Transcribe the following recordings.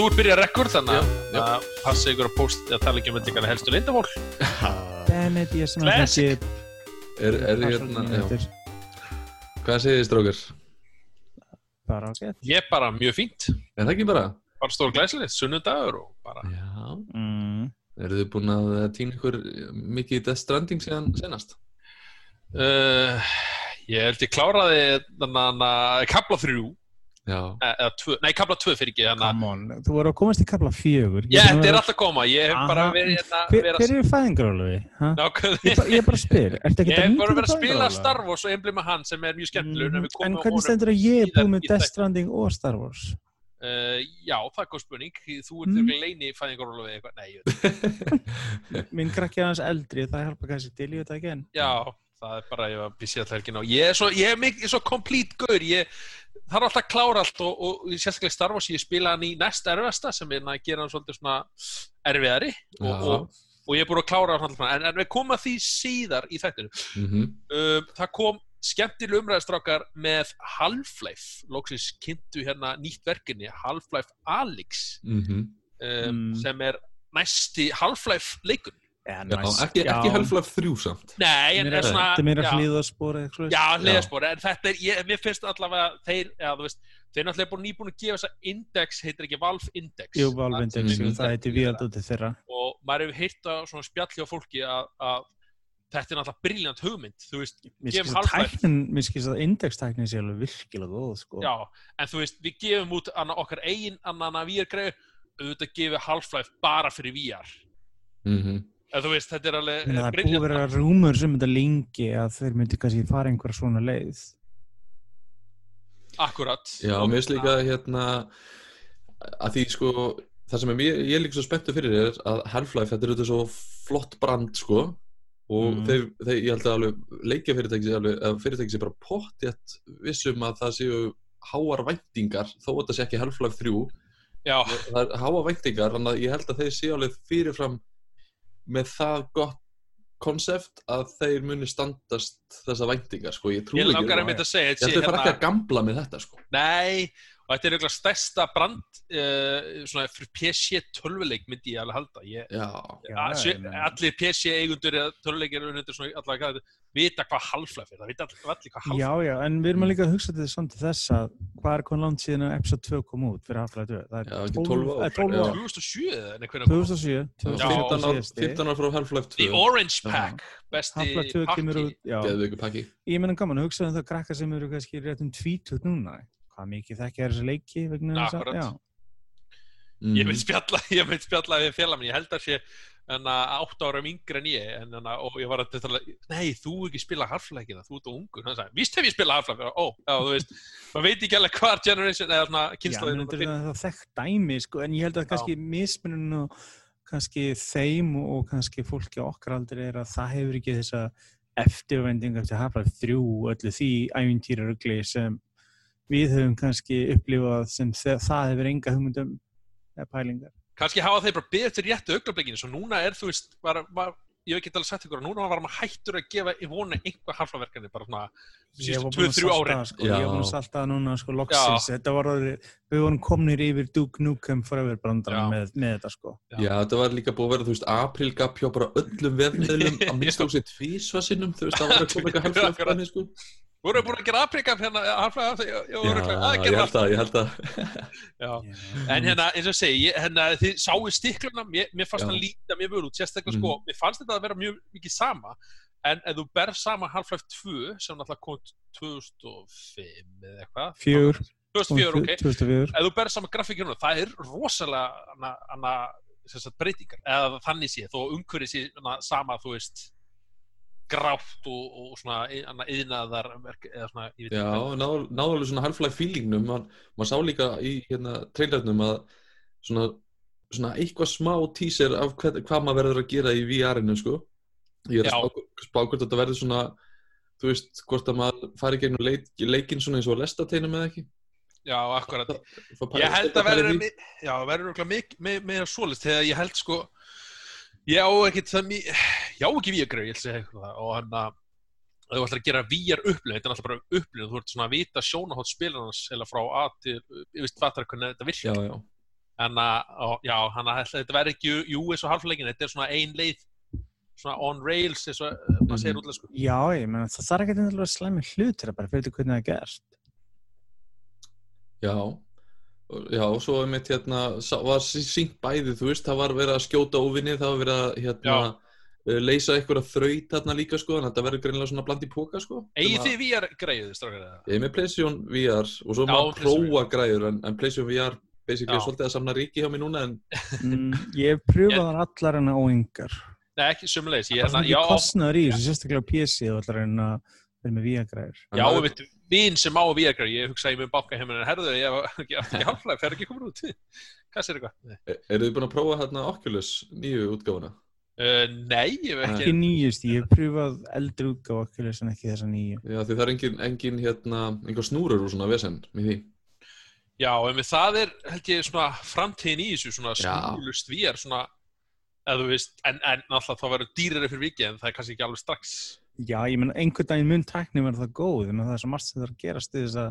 þú ert byrjað rekord þannig að passa ykkur að post að tala ekki um þetta helstu lindamál. Dammit, ég sem að þessi Er, er hérna, hvað segir þið strákar? bara ágætt Ég er bara mjög fínt, Er það ekki bara? bara stór glæsilegt, sunnudagur og bara, Já. mm. Eru þið búin að týna ykkur mikið í Death Stranding síðan senast? uh, ég held ég kláraði þannig að kapla þrjú, eh, eða tvö, nei kapla tvö fyrir ekki, þannig að, come on, þú voru að komast í kapla fjögur ég, þetta er alltaf að koma, ég hef bara verið hérna, hver, verið hver er fæðingarálufi? Nákvæmlega. Ég, bara- ég bara ertu ekki Ég hef bara verið að spila Star Wars og Emblem Hand sem er mjög skemmtilegur Mm, en við En komum á hvernig stendur að ég er búið með í Death. Stranding og Star Wars? Uh, já, það er góð spurning Þú ert Mm. mm. leini Nei, ég veit Minn krakki er hans eldri, það hjálpa kannski til, veit það ekki en Já, það er bara, ég var busy alltaf helgin á Ég er svo, ég er mikið, svo complete gaur. Ég þarf alltaf að klára allt og, og, og sérstaklega Star Wars, ég spila hann í næst erfasta sem er að gera hann svolítið svona erfiðari og, og, og ég er búin að klára hann alltaf en, en við komum að því síðar í þættinu Mhm. um, Það kom skemmtileg umræðastrákar með Half-Life. Lóksins kynntu hérna nýtt verkinni Half-Life Alyx. Mhm. um, Mm. sem er næsti Half-Life leikun ja, Já, ekki, ekki Half-Life 3 samt. Nei, en Mér er er svona þetta meira hlýðaspor eða eitthvað Já, hliðaspor, en þetta er, ég, mér finnst allavega þeir, já, þú veist, þeir náttúrulega búin nýbúin að gefa þessa index, heitir ekki Valve Index Jú, Valve Index, Mhm. jú, það heiti við aldrei þeirra og maður hefur heyrt á svona spjalli á fólki að, að þetta er náttúrulega briljant hugmynd, þú veist, Mér Gefum að Half-Life. tæknin, mér skilst að indextæknin sé alveg virkilega góð, sko já, en þú veist, við gefum út anna, okkar eigin annan að VR greiðu, auðvitað gefum við Half-Life bara fyrir VR, Mhm. En þú veist, þetta er alveg Þannig að það er búið að vera rúmur sem þetta lengi að þeir myndi kannski fara einhver svona leið akkurat. Já, mér finnst líka hérna að því sko það sem er mér, ég er líka svo spenntu fyrir er að Half-Life, þetta er auðvitað svo flott brand sko og Mm. þeir, þeir, ég held að alveg leikja fyrirtæki sé alveg, að fyrirtæki sé bara pottjætt vissum að það séu háar væntingar, þó að það sé ekki Half-Life 3 Já, það er háa væntingar, þannig að ég held að þeir séu alveg fyrirfram með það gott konsept að þeir muni standast þessa væntingar sko, ég trú ég ekki langar ég einmitt að segja, held að þeir fara ekki að gamla með þetta sko. Nei, og þetta er eiginlega stærsta brand uh, svona fyrir PC tölvuleik myndi ég alveg halda. Ég, Já, Já, að, allir PC eigundur eða tölvuleikir þetta vita hvað Half-Life er, það vita allir, allir hvað Half-Life Já, já, en við erum að líka að hugsa til þess samt til þess að hvað er hvað langt síðan að episode 2 kom út fyrir Half-Life 2? Það Já, er ekki 12 12 ár. eh, 12 Já. ár. 2007 eða nei, hvernig kom 2007, 2007 Já, 15 ár, síðasti. 15 ár frá Half-Life 2 The Orange. Pack, besti Half-Life 2 kemur út, Ég meina gaman að hugsa um það krakka sem eru kannski rétt um 20 núna hvað mikið þekkja er þessi leiki vegna þess að, já, mm. ég vil spjalla, ég vil spjalla við félag minn, ég held að sé en að 8 ára yngri en ég en, en, og ég var að tala, nei, þú ekki spila Half-Life-ina, þú ert á ungur. Hann sagði, víst hef ég spilað Half-Life, ó, já, þú veist maður veit ekki alveg hvar generation eða svona já þetta er það þekkt dæmi sko, en ég held að kannski mismunum og kannski þeim og kannski fólki okkar aldrei er að það hefur ekki þessa eftirvending eftir 3 og öllu því ævintýrarugli sem við höfum kannski upplifað sem það hefur enga hugmyndum eða pælingar kannski hafa þeir bara beðið til réttu augnablikinu svo núna er þú veist var, var, ég hef ekki alveg sagt ykkur að núna var maður hættur að gefa í vonu einhver halfaverkefni bara svona síðustu búinn að 2-3 salta árin það, sko. Ég var búin að Já. salta það núna sko loksins, þetta var orðið, við vorum komnir yfir Duke Nukem Forever Já. brandarann með, með þetta sko. Já, þetta var líka búið að vera, þú veist, aprilgap hjá bara öllum vefniðlum að minnst á sig tvísva sinnum, þú veist, það var að koma eitthvað þannig, sko voru þið búin að gera afrika hérna halflega, já, já, að ég gera held að, ég held að já. En hérna, eins og ég segi, ég- hérna, þið sáu stikluna, mér, mér fannst Já. hann líta mjög völu út, sérstaklega Mhm. sko, mér fannst þetta að vera mjög mikið sama, en ef þú berð sama Half-Life 2, sem náttúrulega kom 2005 eða eitthvað, Fjögur. 2004, ok, 2004 ef þú berð sama grafíkinu, það er rosalega hana, hana, sem sagt, breytingar, eða þannig sé, þó umhverfið sé hana, sama, þú veist, grátt og, og svona yðnaðar, Já, náðu náðu alveg svona Half-Life feelingnum. Man, maður sá líka í hérna trailernum að svona, svona eitthvað smá teaser af hvað, hvað maður verður að gera í VR-inu sko. Ég er að spá, hvort þetta verður svona þú veist, hvort að maður fari gegnum leik, leikinn svona eins og lestateinum eða ekki. Já, akkurat. Pæla- Ég held að verður, verður mikið með, með svolist þegar ég held sko, ég á ekkert það mjög, ég á ekki VR-greið, ég að segja eitthvað. Og hann að þú ætlar að gera VR upplifun, þetta er alltaf bara upplifun, þú ert svona að vita sjónahótt spilarnas eða frá A til, ég veist hvað það er hvernig þetta virkar, Já, já, en að, og, já, hann að þetta verður ekki jú eins og halfleikin, þetta er svona ein leið svona on rails eins og mm maður segir útlega sko Já, ég meina, það þarf ekki að vera slæmi hlutir að bara fyrir hvernig það er gert. Já, já, og svo einmitt hérna, var sínt bæði, þú veist, það var verið að skjóta óvinni, það var verið að hérna, uh, leysa einhverja þraut þarna líka, sko, en þetta verður greinilega svona bland í póka, sko. Egið að- þið VR greið, strákar eða? Ég með PlayStation VR og svo Já, maður PlayStation prófa græður, en, en PlayStation VR basically Já. er svolítið að samna ríki hjá mér núna, en Mm, ég hef pröfað hann allar en að óengar. Nei, ekki sumulegis, ég Það er er svona já, ekki kostnaður í þessu, sérstaklega á PC og allar en að vera með víagræður. já, við veit, vin sem á VR greið, ég hugsa að ég mun banka heim en herðu, ég hef ekki halfleik, fer ekki komin út Hvað sér eitthvað? Nei. eru þið búin að prófa hérna Oculus nýju útgáfuna? Uh, nei, ég hef Ekki ekki nýjust, ég hef pröfað eldri útgáfa okkur en ekki þessa nýju. Já, því það er engin, engin hérna, einhver snúrur og svona vesen með því. Já, en með það er, held ég, svona framtíðin í þessu, svona snúlust VR, svona, eða þú veist, en, en náttúrulega þá verður dýrari fyrir vikið, en það er kannski ekki alveg strax. Já, ég menn, einhvern daginn mun tækni verða það góð, en það er svo margt sem það er að gerast til þess að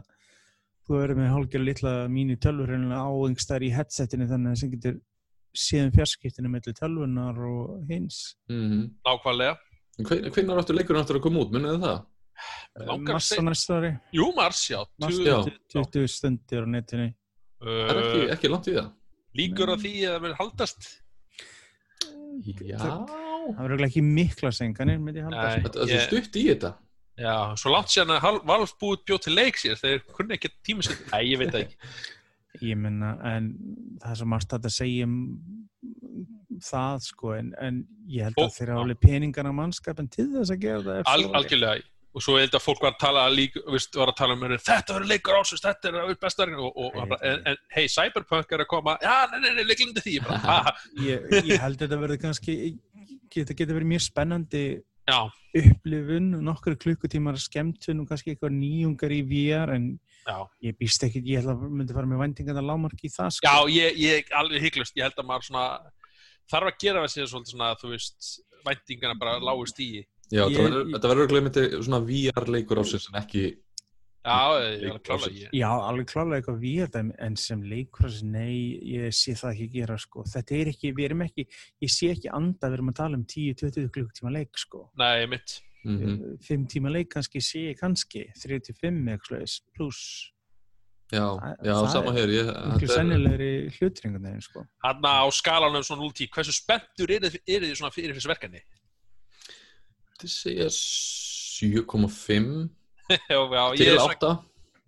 þú verður með hálfgerð litla mínu tölvur á einhverstaðar í headsetinu þannig að sem getur síðan fjarskiptinu mellir tölvunar og hins. Mm Nákvæmlega. Hvernig áttu leikurinn áttur að koma út, munið það? Langar að Massa segja- næsta ári, Jú, Mars, já. Mars Já. 20 stundir á netinu. Það er ekki, ekki langt í það. líkur á því að það verður haldast. Já. Það verður ekki mikla senganir, sko. Þetta er stutt í þetta. Já, svo langt sér að Hal- Valve búið bjóð til leik sér, þeir kunni ekki tíma sér. Nei, ég veit ekki. Ég menna, en það er svo margt að segja um það, sko, en, en ég held að þeir já. hafa alveg peningarna mannskapin til þess að gera það. ef Al, er. algjörlega. Og svo held að fólk var að tala líka, veist, var að tala um þetta verður leikur ásins, þetta er bestarinn og, og, og bara, en, en hei, Cyberpunk er að koma, já, nei, nei, nei, leiklindi því, Ég bara, Ég, ég held að þetta verður kannski, geta, geta verið mjög spennandi já, upplifun, nokkur klukkutímar skemmtun og kannski eitthvað nýjungar í VR, en já. ég býst ekki, ég held að myndi fara með vendingan að lámarki í það, sko. Já, ég, ég alveg hygglust, ég held að maður svona þarf að gera það sér svolítið svona, þú veist, væntingana bara lágu stíi. Já, Ég- þetta verður- þetta glemiti svona VR leikur ásins en ekki Já, ég er alveg ég. Klálega eitthvað VR dæmi, en sem leikur, nei, ég sé það ekki gera, sko. Þetta er ekki, við erum ekki, ég sé ekki anda, við erum að tala um 10-20 klukkutíma leik, sko. Nei, mitt. mm 5 tíma leik kannski sé ég kannski, 35 eitthvað slags, pluss, Já, já, sama hér ég, þetta er- sennilegri hlutringunni, sko. Hann á skalanum svona 0-10, hversu spenntur er þið, er svona fyrir þessu verkefni? Þetta segja 7,5 já, já, til svona, 8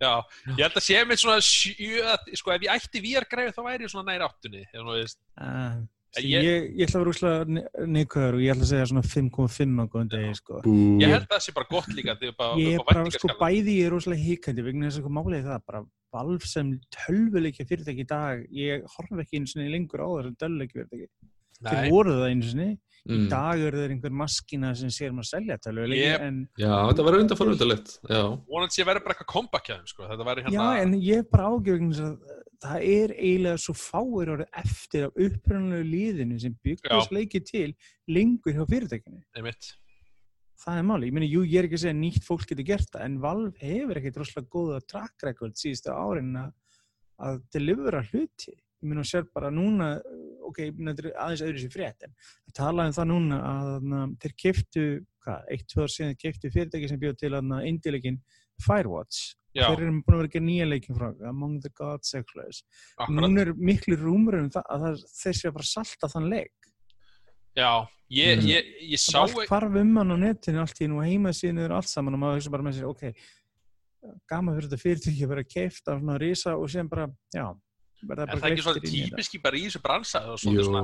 já, ég held að sé mitt svona sjö, sko, ef ég ætti VR græði þá væri ég svona nær áttunni, veist. Uh, Ég- ég, ég ætla að vera úrslega neikvæður og ég ætla að segja svona 5,5 á góðan degi, sko. Ég held að það sé bara gott líka, bara Ég er bara, sko, bæði ég er rosalega híkandi vegna þess að sko málið það, bara Valve sem tölvuleikja fyrirtæki í dag, ég horf ekki einu sinni lengur á þessum tölvuleikja fyrirtæki. Nei, Þeir voru það einu sinni, í mm. dag eru þeir einhver maskina sem sér um að selja tölvuleikja, Ég- en Já, þetta verður enda forvöldalegt Já, vonandi sé að vera bara eitthvað comeback hjá þeim, sko, hérna... Já, en ég er bara ágjöfing að það er eiginlega svo fáir orðið eftir af upprannlegu líðinu sem byggast leikið til lengur hjá fyrirtækinu. Það er máli. Ég meina, jú, ég er ekki að segja að nýtt fólk getur gert það, en Valve hefur ekkert rosalega góða track record síðustu árin að, að delivera hluti. Ég meina, sér bara núna, ok, þetta er aðeins öðru sér frétt, en við talaðum það núna að þeir keftu, hvað, eitt, tvö ár síðan keftu fyrirtæki sem bjóð til að indileikin Firewatch. Já, Þeir eru búin að vera gera nýja leikin frá Among the Gods. Núna er miklu rúmur um það að það, þeir sé að bara salta þann leik. Já, ég, Mm. ég, ég Það sá er allt hvarf um hann á netinu allt í nú heimasíðinu er allt saman og maður hugsa bara með sér, ok, gama fyrir þetta fyrirtæki að vera keift af svona risa og sem bara, já, bara það er ekki þetta. típiski bara í þessu bransa svona svona,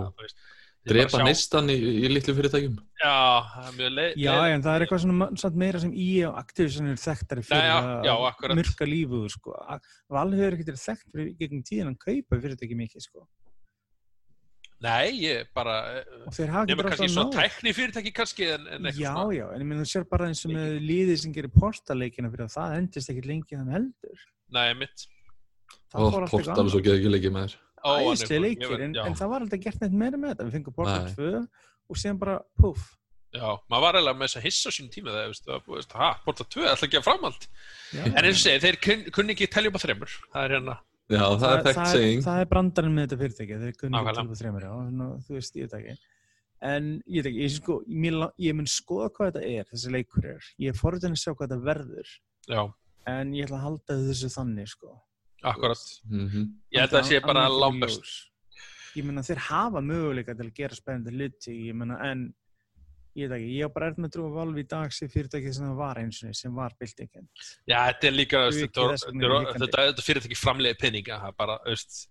drepa neistan í, í litlu fyrirtækjum Já, það er mjög leið. Já, en það er eitthvað svona meira sem í og Activision er þekktari fyrir Já, já, að já, akkurat. myrka lífuður, sko. Ekkert verið þekkt fyrir gegnum tíðan að kaupa fyrirtæki mikið, sko. Nei, ég bara, nema kannski svona tækni fyrirtæki kannski en, en eitthvað Já, svona. já, en ég meina þú sér bara eins og með liðið sem gerir portaleikina fyrir að það endist ekkert lengi þann heldur. Nei, mitt. Það fór allt portal og svo geði ekki leikið með þér ég leikir, en, en það var aldrei gert neitt meira með þetta. Við fengum Portal Nei. 2 og síðan bara, puff. Já, maður var eiginlega með þess að hissa á sínum tíma þegar, veist, það, ha, Porta 2, ætla ekki að framhald. Já, En eins og segi, þeir kun, kunni ekki telja upp á þreymur. Það er hérna, Já, það er þekkt það, seging. það er brandarinn með þetta fyrirtæki þeir kunni ekki Nákvæmlega. til og þreymur já, nú, þú veist, ég veit ekki en ég veit ekki, ég, sko, ég mun skoða hvað þetta er, þessi leikur er ég er forðin að sjá hvað þetta verður Já, en ég ætla að halda þessu þannig sko. Akkurat. Mhm. Ég held að það sé bara ljós. ég meina þeir hafa möguleika til að gera spennandi hluti ég meina en ég veit ekki, ég á bara erð með trú að valvi í dag sem fyrirtæki sem það var eins og sem var bildingin Já, þetta er líka, þetta, fyrirtæki framleiði peninga, það er bara, veist,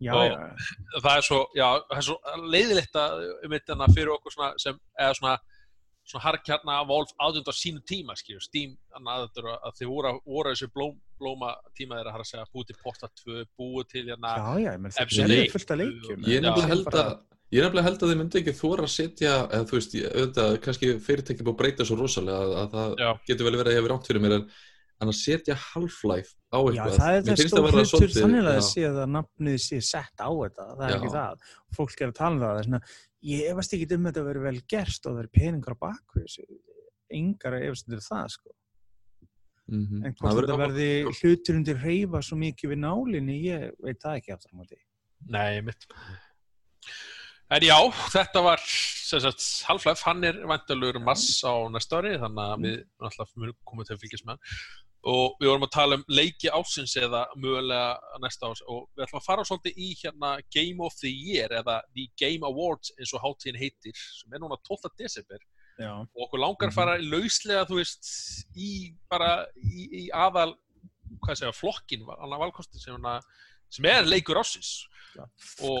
já, Og- já, það er svo, já, það er svo leiðilegt að um þetta fyrir okkur svona sem, eða svona, svona harkjarna Wolf átjönda á sínu tíma, skilju, Steam, þannig að þið voru, voru þessu blóm, blóma tíma þeirra, að segja, búið til Porta 2, búið til hérna, já, já, ég meina þeir Episode selja eight. fullt af leikjum Ég er Já. nefnilega held að Ég er nefnilega held að þið myndi ekki þóra að setja, eða þú veist, auðvitað, kannski fyrirtæki búið að breyta svo rosalega að, að það Já. getur vel verið að ég hefur rátt fyrir mér en, en að setja Half-Life á Já, eitthvað. það er það vera hlutur þannig að já. það sé að nafnið sé sett á þetta, það er Já. ekki það fólk er að tala um það, það er svona, ég efast ekki um þetta að vera vel gerst og það er peningar á bakvið þessu, engar efast um það sko, Mhm. en Það hvort þetta verði hlutur undir reyfa svo mikið við nálinni, ég veit það ekki aftur á móti. nei, mitt. En já, þetta var, Half-Life, hann er vantalur mass á næsta ári, þannig að við alltaf munum koma til að fylgjast með hann. Og við vorum að tala um leiki ásins eða mögulega næsta ás og við ætlum að fara svolítið í hérna Game of the Year eða The Game Awards eins og hátíðin heitir, sem er núna 12. desember Já, og okkur langar að Mhm. fara lauslega, þú veist, í bara í, í aðal, hvað segja, flokkin, annað valkosti sem, hana, sem er leikur ásins. Og-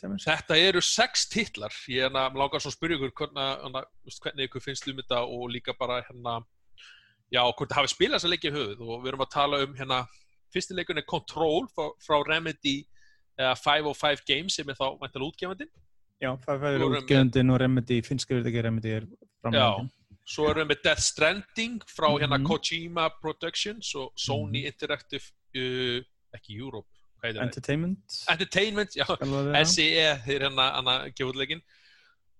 hjá mér. Þetta eru sex titlar, ég að langar svo að spyrja ykkur hvernig, hana, veist, hvernig ykkur finnst um þetta og líka bara hérna, já, hvort það hafi spilað þess að leikja höfuð og við erum að tala um hérna, fyrsti leikun er Control frá, frá Remedy uh, 505 Games sem er þá mæntalega útgefandinn. Já, það með- útgjöndin og Remedy, finnska fyrirtæki Remedy er framlegin. Svo erum við með Death Stranding frá hérna Mhm. Kojima Productions og Sony Interactive, uh, ekki Europe, hvað heitir það? Entertainment. Entertainment, já. SEE, þeir hérna, hérna gefurleikin.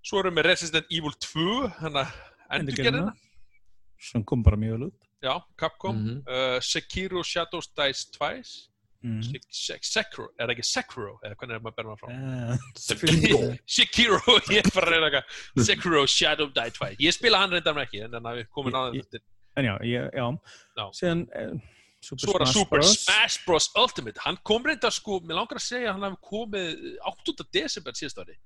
Svo erum við Resident Evil 2, hérna endurgerðina, Sem kom bara mjög vel út. já, Capcom, Mhm. uh, Sekiro Shadows Dice Twice, Mm. Se- Se- Sekiro, er það ekki Sekiro, eða hvernig er maður að berna frá? Eh, Sekiro, ég er bara að reyna eitthvað, Sekiro Shadow Die Twice, ég spila hann reyndar með ekki, en þannig að við komum Ég- þetta. En já, já. Já. Síðan eh, Super er Smash Super Bros. Smash Bros Ultimate, hann kom reyndar sko, mér langar að segja hann hafi komið 8. desember síðast ári.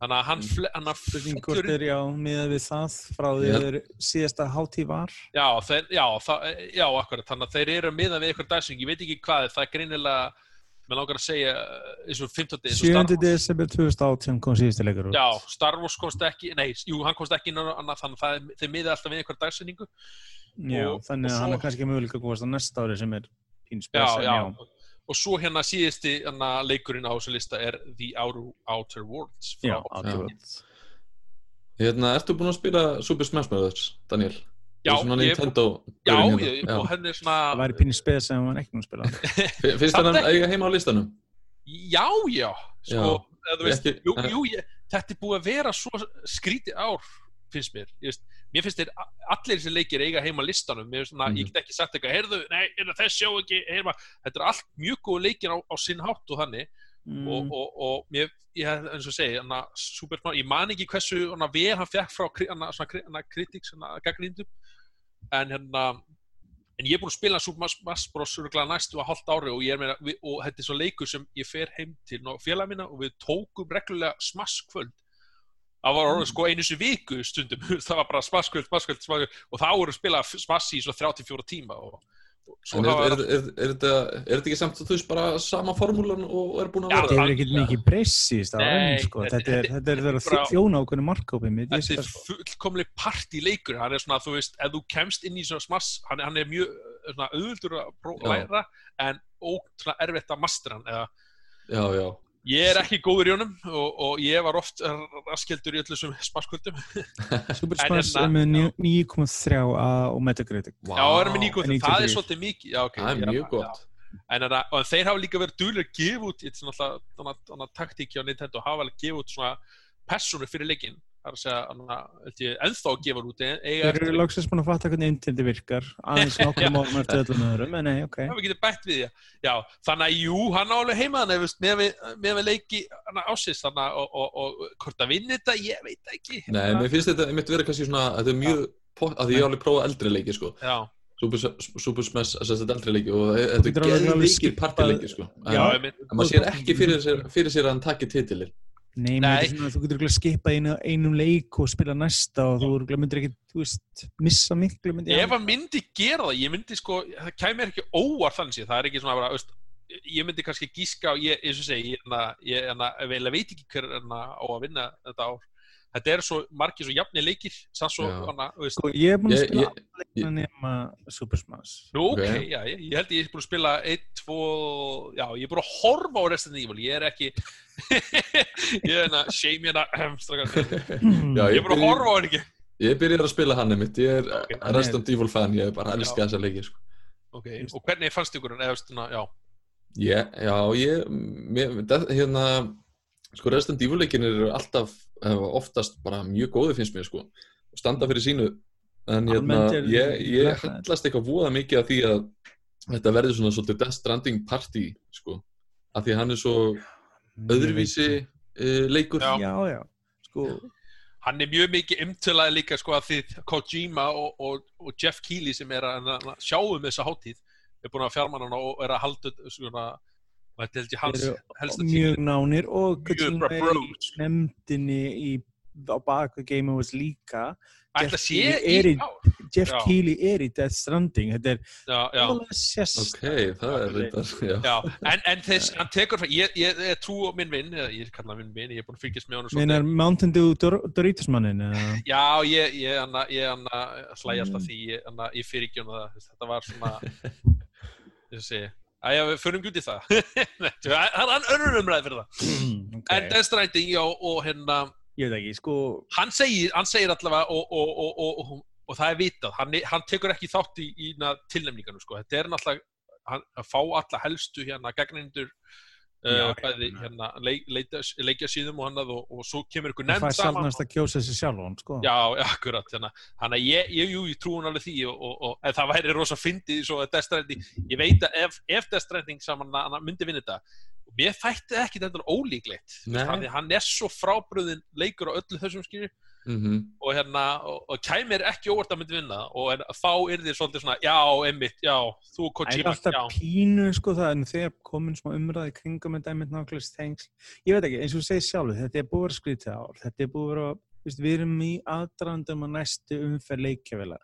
Þannig að hann, hann hvort fellur er já, miðað við það frá því að síðasta hátíð var. Já, þeir, já, það, já, akkurat, þannig að þeir eru miðan við eitthvað dagsing, ég veit ekki hvað, það er greinilega, mér langar að segja, eins og 15. eins og Star 7. Wars. desember 2018 kom síðusti leikur út. Já, Star Wars komst ekki, nei, jú, hann komst ekki inn á annað, þannig að það er- þeir miða alltaf við eitthvað dagsendingu. Já, og- þannig að hann svo- er kannski möguleika að komast á næsta ári sem er pín Já, já, og svo hérna síðusti hérna, leikurinn á þessu lista er The Outer, Outer Worlds. frá- Já, Outworld. Hérna, ertu búin að spila Super Smash Bros. Daniel? Já, ég- Nintendo Já, ég, hérna. og henni er Það svona, væri pín spes sem hann ekki nú spila. Fi- Finnst þér hann eiga heima á listanum? já, já, sko, þú veist, Ekki- jú, jú, ég, þetta er búið að vera svo skrítið ár, finnst mér, ég veist, mér finnst a- allir þessi leikir eiga heima listanum, mér finnst svona, Mhm. ég get ekki sagt eitthvað, heyrðu, nei, heyrðu, þess sjá ekki, heyrðu, þetta er allt mjög góð leikir á, á sinn hátt og þannig, Mm. og, og, og mér, ég hef eins og segi hana, Super Smash, ég man ekki hversu hana, vel hann fekk frá hana, svona, kri- hana, kritiks, gaggrindum en hérna en ég er búin að spila Super Smash Bros. næstu að hálft ári og, ég er meina, við, og þetta er svo leikur sem ég fer heim til félag mína og við tókum reglulega Smash kvöld það var orðið sko einu sem viku stundum það var bara Smash kvöld, Smash kvöld, Smash kvöld og þá voru að spila Smash í svo 34 tíma og, og En er, er, er, er, þetta, er þetta ekki samt að þú veist bara sama formúlan og er búin að vera? Þetta það- ekkert mikið breyst síðust á enn, sko. þetta- Þetta er, er bara- þjóna ákveðinu markkópi mitt. Ég þetta er sko. fullkomleg partyleikur hann er svona, þú veist, ef þú kemst inn í svona smass, hann, er- hann er mjög svona, auðvöldur að læra en ótrúlega erfitt að mastera hann eða, Já, já. Ég er ekki góður í honum og, og ég var oft raskildur í öllu þessum smasskvöldum Super En Smash hérna- er með ní- 9,3 á og Metacritic. Vá. já, það er með nýgum, en það er 93. svolítið mikið já, okay, Það er mjög að- gott. en, en, og þeir hafa líka verið dúlir að gefa út þetta er náttúrulega taktík hjá Nintendo hafa alveg gefa út svona persónu fyrir leikinn það er að segja, held ég, ennþá að gefa út eiga Þeir eru loksins búin að fatta hvernig intindi virkar aðeins nokkrum árum eftir öllum öðrum en nei, ok Já, við getum bætt við því. Já, þannig að jú, hann á alveg heima þannig, veist, með með við leiki ásins, þannig að, og, og, og hvort að vinna þetta, ég veit ekki. Nei, mér finnst þetta einmitt vera kannski svona, þetta er mjög, pott, að því ég hef alveg prófað eldri leiki, sko. Já, Super, Smash, þess að þetta er eldri leiki og þetta getur er geðveikir skipað- partileiki, sko. Ég að. Nei, Nei. Svona, þú getur ekki skipað einu, einum leik og spila næsta og þú örugglega myndir ekki, þú veist, missa miklu myndi ef hann myndi gera það, ég myndi sko, það kæmi ekki óvart þannig séð, það er ekki svona bara, veist, ég myndi kannski gíska og ég, eins og segi, ég, ég vel veit ekki hver á að vinna þetta ár. Þetta er svo margir svo jafni leikir, Já. hana, veist, Sko, ég er búin að spila leikina nema Super Smash Nú, ok, Ok. já, ég, ég held ég er búin að spila 1, 2, já, ég er búin að horfa á Resident Evil, ég er ekki ég er hérna, shame hérna. Já, ég er búin að horfa á hann ekki Ég byrjar að spila hann einmitt, ég er Ok. okay. Resident Evil fan, ég er bara að elska þessa leiki, sko. ok, og hvernig fannst ykkur hann, eða, veist, svona, já, Ég, já, ég, mér, það, hérna, sko, Resident Evil leikin eru alltaf, eh, oftast bara mjög góði finnst mér, sko, og standa fyrir sínu, en hérna, ég, ég hallast eitthvað voða mikið af því að þetta verður svona svolítið Death Stranding party, sko, af því að hann er svo öðruvísi uh, leikur. Já. Já, já, sko. Hann er mjög mikið umtölaði líka sko að því Kojima og, og, og Jeff Keighley sem er að, að sjáum þessa hátíð er búin að fjármanna og er að halda svona, og þetta held ég hans helsta mjög nánir og bara er í nefndinni í, á baku Game Awards líka. Ætla að Jeff sé Keighley er í- er í Death Stranding. Þetta er já, já, alveg sérst Ok, það er reyndar, en, en þess, hann tekur ég, ég, ég trú minn vinn, eða ég kalla hann minn vinn ég er búin að fylgjast með honum Meinar Mountain Dew Dor Doritos mannin eða? Já, ég, ég, anna, ég anna, hlæði alltaf því, ég, anna, ég fyrir ekki um það, þetta var svona, þess að segja, æja, við förum ekki út í það, það er önnur umræði fyrir það, Mm, en okay. Death Stranding, já, og hérna, Ég veit ekki, sko hann segir, hann segir allavega, og, og, og, og, og, og það er vitað, hann, hann tekur ekki þátt í, í na, tilnefningarnu, sko, þetta er náttúrulega, hann, að fá alla helstu hérna gagnendur, Já, Uh, bæði hérna leik, leikja síðum og hannað og, og svo kemur ykkur það nefnd saman sjálfnast að kjósa sér sjálfan sko. Já, akkurat, þannig þannig að ég, ég, jú, ég trú hún alveg því og, og, og það væri rosa fyndið svo að Death Stranding, ég veit að ef, ef Death Stranding saman hann myndi vinna þetta mér þætti ekki þetta ólíklegt hann, hann er svo frábröðin leikur á öllu þessum skilju Mm og hérna, og, og kæmir ekki óvart að myndi vinna og en, þá er þið svolítið svona já, einmitt, já, þú Það er Kojima, alltaf já. pínu sko það en þegar komin smá umræði kringum þetta einmitt nákvæmlega stengsl ég veit ekki, eins og þú segir sjálfu, þetta er búið að vera skrítið ár þetta er búið að vera, veist, við erum í aðdrandum að næstu umferð leikjavela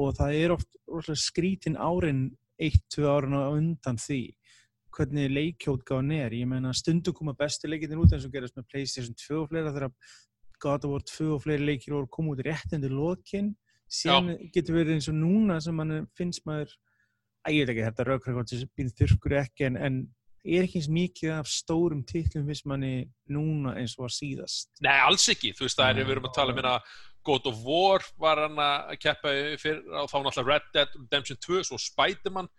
og það er oft rosalega skrítin árin eitt, tvö árin á undan því hvernig leikjótgáðan er. Ég meina stundu koma bestu leikinir út eins og gerast með Playstation 2 og fleira þegar God of War 2 og fleiri leikir voru koma út rétt undir lokin. Síðan getur verið eins og núna sem mann finnst maður að ég veit ekki, þetta raukrakot sem býr þurrkur ekki en, en er ekki eins mikið af stórum titlum fyrst manni núna eins og var síðast. Nei, alls ekki, þú veist, það er, við erum að tala um hérna God of War var hann að keppa fyrir, þá náttúrulega Red Dead Redemption 2, svo Spiderman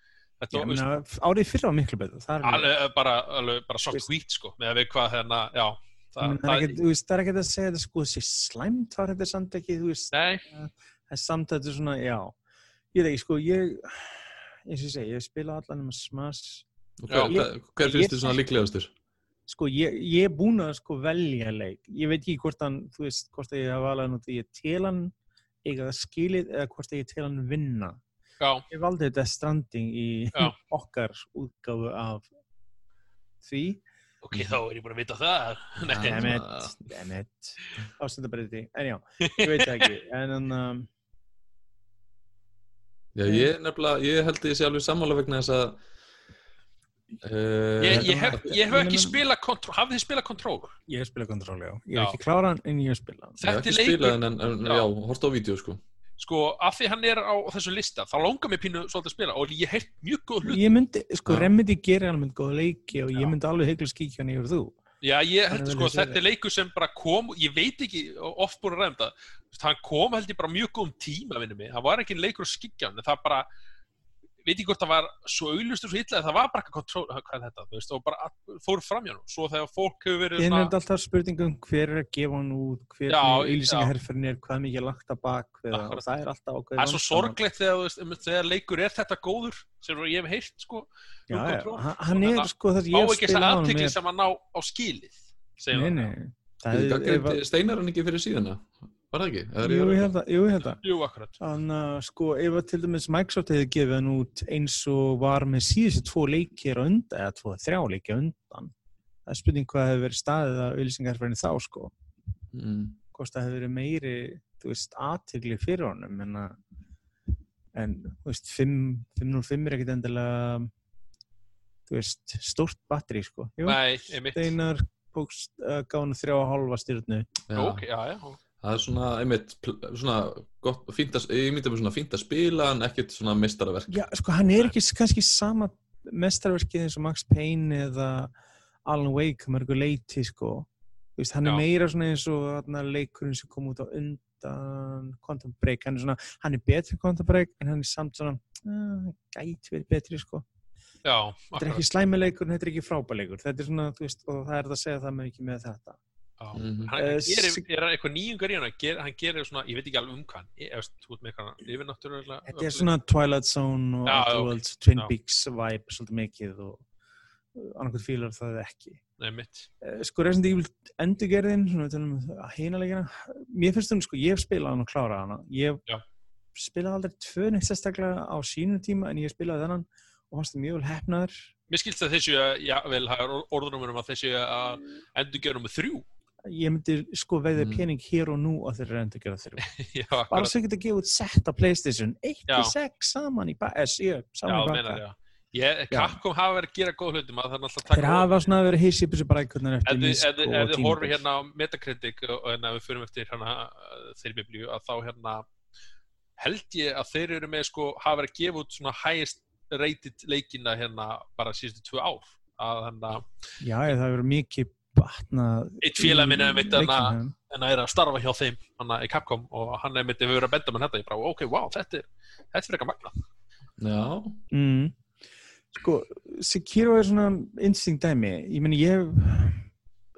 ég árið fyrra var miklu betur það er alveg- alveg, bara, alveg, bara Veist- hvít sko, með að við hvað hérna, já ég það, það er ekkert- þú veist, það er ekki að segja þetta sko sé slæmt var þetta samt ekki þú veist, það er samt að þetta er svona, já. Ég veit ekki, sko, ég eins og ég segi, ég spila allan um að Já. hver, hver, finnst þið svona líklegastur? sko, ég, ég er búin að sko velja leik, ég veit ekki hvort hann þú veist, hvort að ég hafa út í að tel hann eiga það skilið eða hvort að ég tel hann vinna ég valdi þetta stranding í Já. okkar útgáfu af því ok, þá er ég búin að vita það nei, Já. Dammit, dammit ástændabreyti, en já, ég veit það ekki en um, Já, ég nefnilega, ég held að ég sé alveg sammála vegna þess að uh, ég, ég, hef, ég hef ekki spilað Control, hafið þið spilað Control? ég hef spilað kontról, já ég Já. hef ekki klárað hann en ég hef spilað hann. Ég hef ekki leikur, spilað en, en, en Já. já, hort á vídeo sko sko, af því hann er á þessu lista þá langar mér pínu svolítið að spila og ég hef mjög góð hlut ég myndi, sko. Remedy gerir alveg góða leiki og ég myndi alveg heikla skíkja hann yfir þú. Já, ég held sko, þetta er leikur sem bara kom, ég veit ekki, oft búin að ræða um veist, hann kom held ég bara mjög góðum tíma, minnum mig, það var ekki leikur að skikja hann, það bara, veit ekki hvort það var svo auðlustur svo illa, það var bara eitthvað kontról, hvað er þetta, þú veist, og bara fór fram hjá nú, svo þegar fólk hefur verið Ég nefndi alltaf spurningum hver er að gefa hann út, hver Já, er auðlýsingaherferðin er, hvað mikið er lagt að bak og það? Er alltaf ákveðið það er svo sorglegt þegar, þú veist, einmitt þegar leikur er þetta góður, sem ég hef heyrt, sko, Já, já, Control. hann- hann er að sko það á sem ég ekki þess spila á honum aðtekli er sem að ná á skilið, er, að- gagnrýndi Steinar hann ekki fyrir síðuna? Var það ekki? Jú, að- ég held að, jú, ég held að Jú, akkurat. Þannig að sko ef að til dæmis Microsoft hefði gefið hann út eins og var með síðustu tvo leikir undan, eða tvo, þrjá leiki á undan það er spurning hvað hefði verið staðið að auðlýsingarferðin þá sko Mm. hvort það hefði verið meiri þú veist, aðtigli fyrir honum en að en, þú veist, 5 505 er ekkit endilega þú veist, stórt batteri sko Jú, Nei, einmitt. Steinar uh, gaf hann þrjá og hálfa styrnu Já. Ok, já, já. Það er svona, einmitt, svona gott, fínt að, ég myndi að svona fínt að spila en ekkert svona mestaraverk. Já, sko, hann er ekki kannski sama mestarverkið eins og Max Payne eða Alan Wake mörgu leiti, sko. Þú veist, hann er Já. meira svona eins og þarna, leikurinn sem kom út á undan Quantum Break, hann er svona, hann er betri en Quantum Break, en hann er samt svona uh, gæti verið betri, sko. Já, Þetta er ekki slæmileikur, þetta er ekki frábæleikur. Þetta er svona, þú veist, og það er það að segja það með ekki með þetta. Mhm. Hann Eh, gerir, er eitthvað nýjungar í hann, ger, hann gerir svona, ég veit ekki alveg um hann, ég þú veit með eitthvað, yfirnáttúrulega. Þetta er svona Twilight Zone og Já, Outer ok. Worlds, Twin Já. Peaks vibe svolítið mikið og annarkvæmt fílar það ekki. Nei, mitt. Eh, sko Resident Evil endurgerðin svona um mér finnst hún sko, ég hef spilað hann og klárað hana ég Já. spilaði aldrei tvö neitt sérstaklega á sínum tíma en ég spilaði þennan og fannst það mjög vel hefnaður Mér skilst að þessu, já, vel, það er orðunum um að þessu að endur gera nummer þrjú. Ég myndi sko veiði Mm. pening hér og nú að þeir eru endurgerða þrjú já, bara akkurat. svo geta gefið út sett á Playstation 1 Já. og 6 saman í ba- eh, Já, meinar, baka já. Ég. Capcom hafa verið að gera góð hluti, maður þarf náttúrulega að taka þeir hafa svona verið hissið þessu brækurnar ef eftir ef þið, og ef þið horfið tímabil. hérna á Metacritic og og hérna við förum eftir hérna uh, þeirri biblíu að þá hérna held ég að þeir eru með sko hafa verið að gefa út svona highest rated leikina hérna bara síðustu tvö ár að hérna já, ég, það verið mikið batnað Einn félag minn er mitt en að er að starfa hjá þeim hana í Capcom og hann er myndið verið að benda mann þetta ég bara ok, wow, þetta er þetta er eitthvað magna Já, Mm. Sko, Sekiro er svona interesting dæmi. Ég meni, ég hef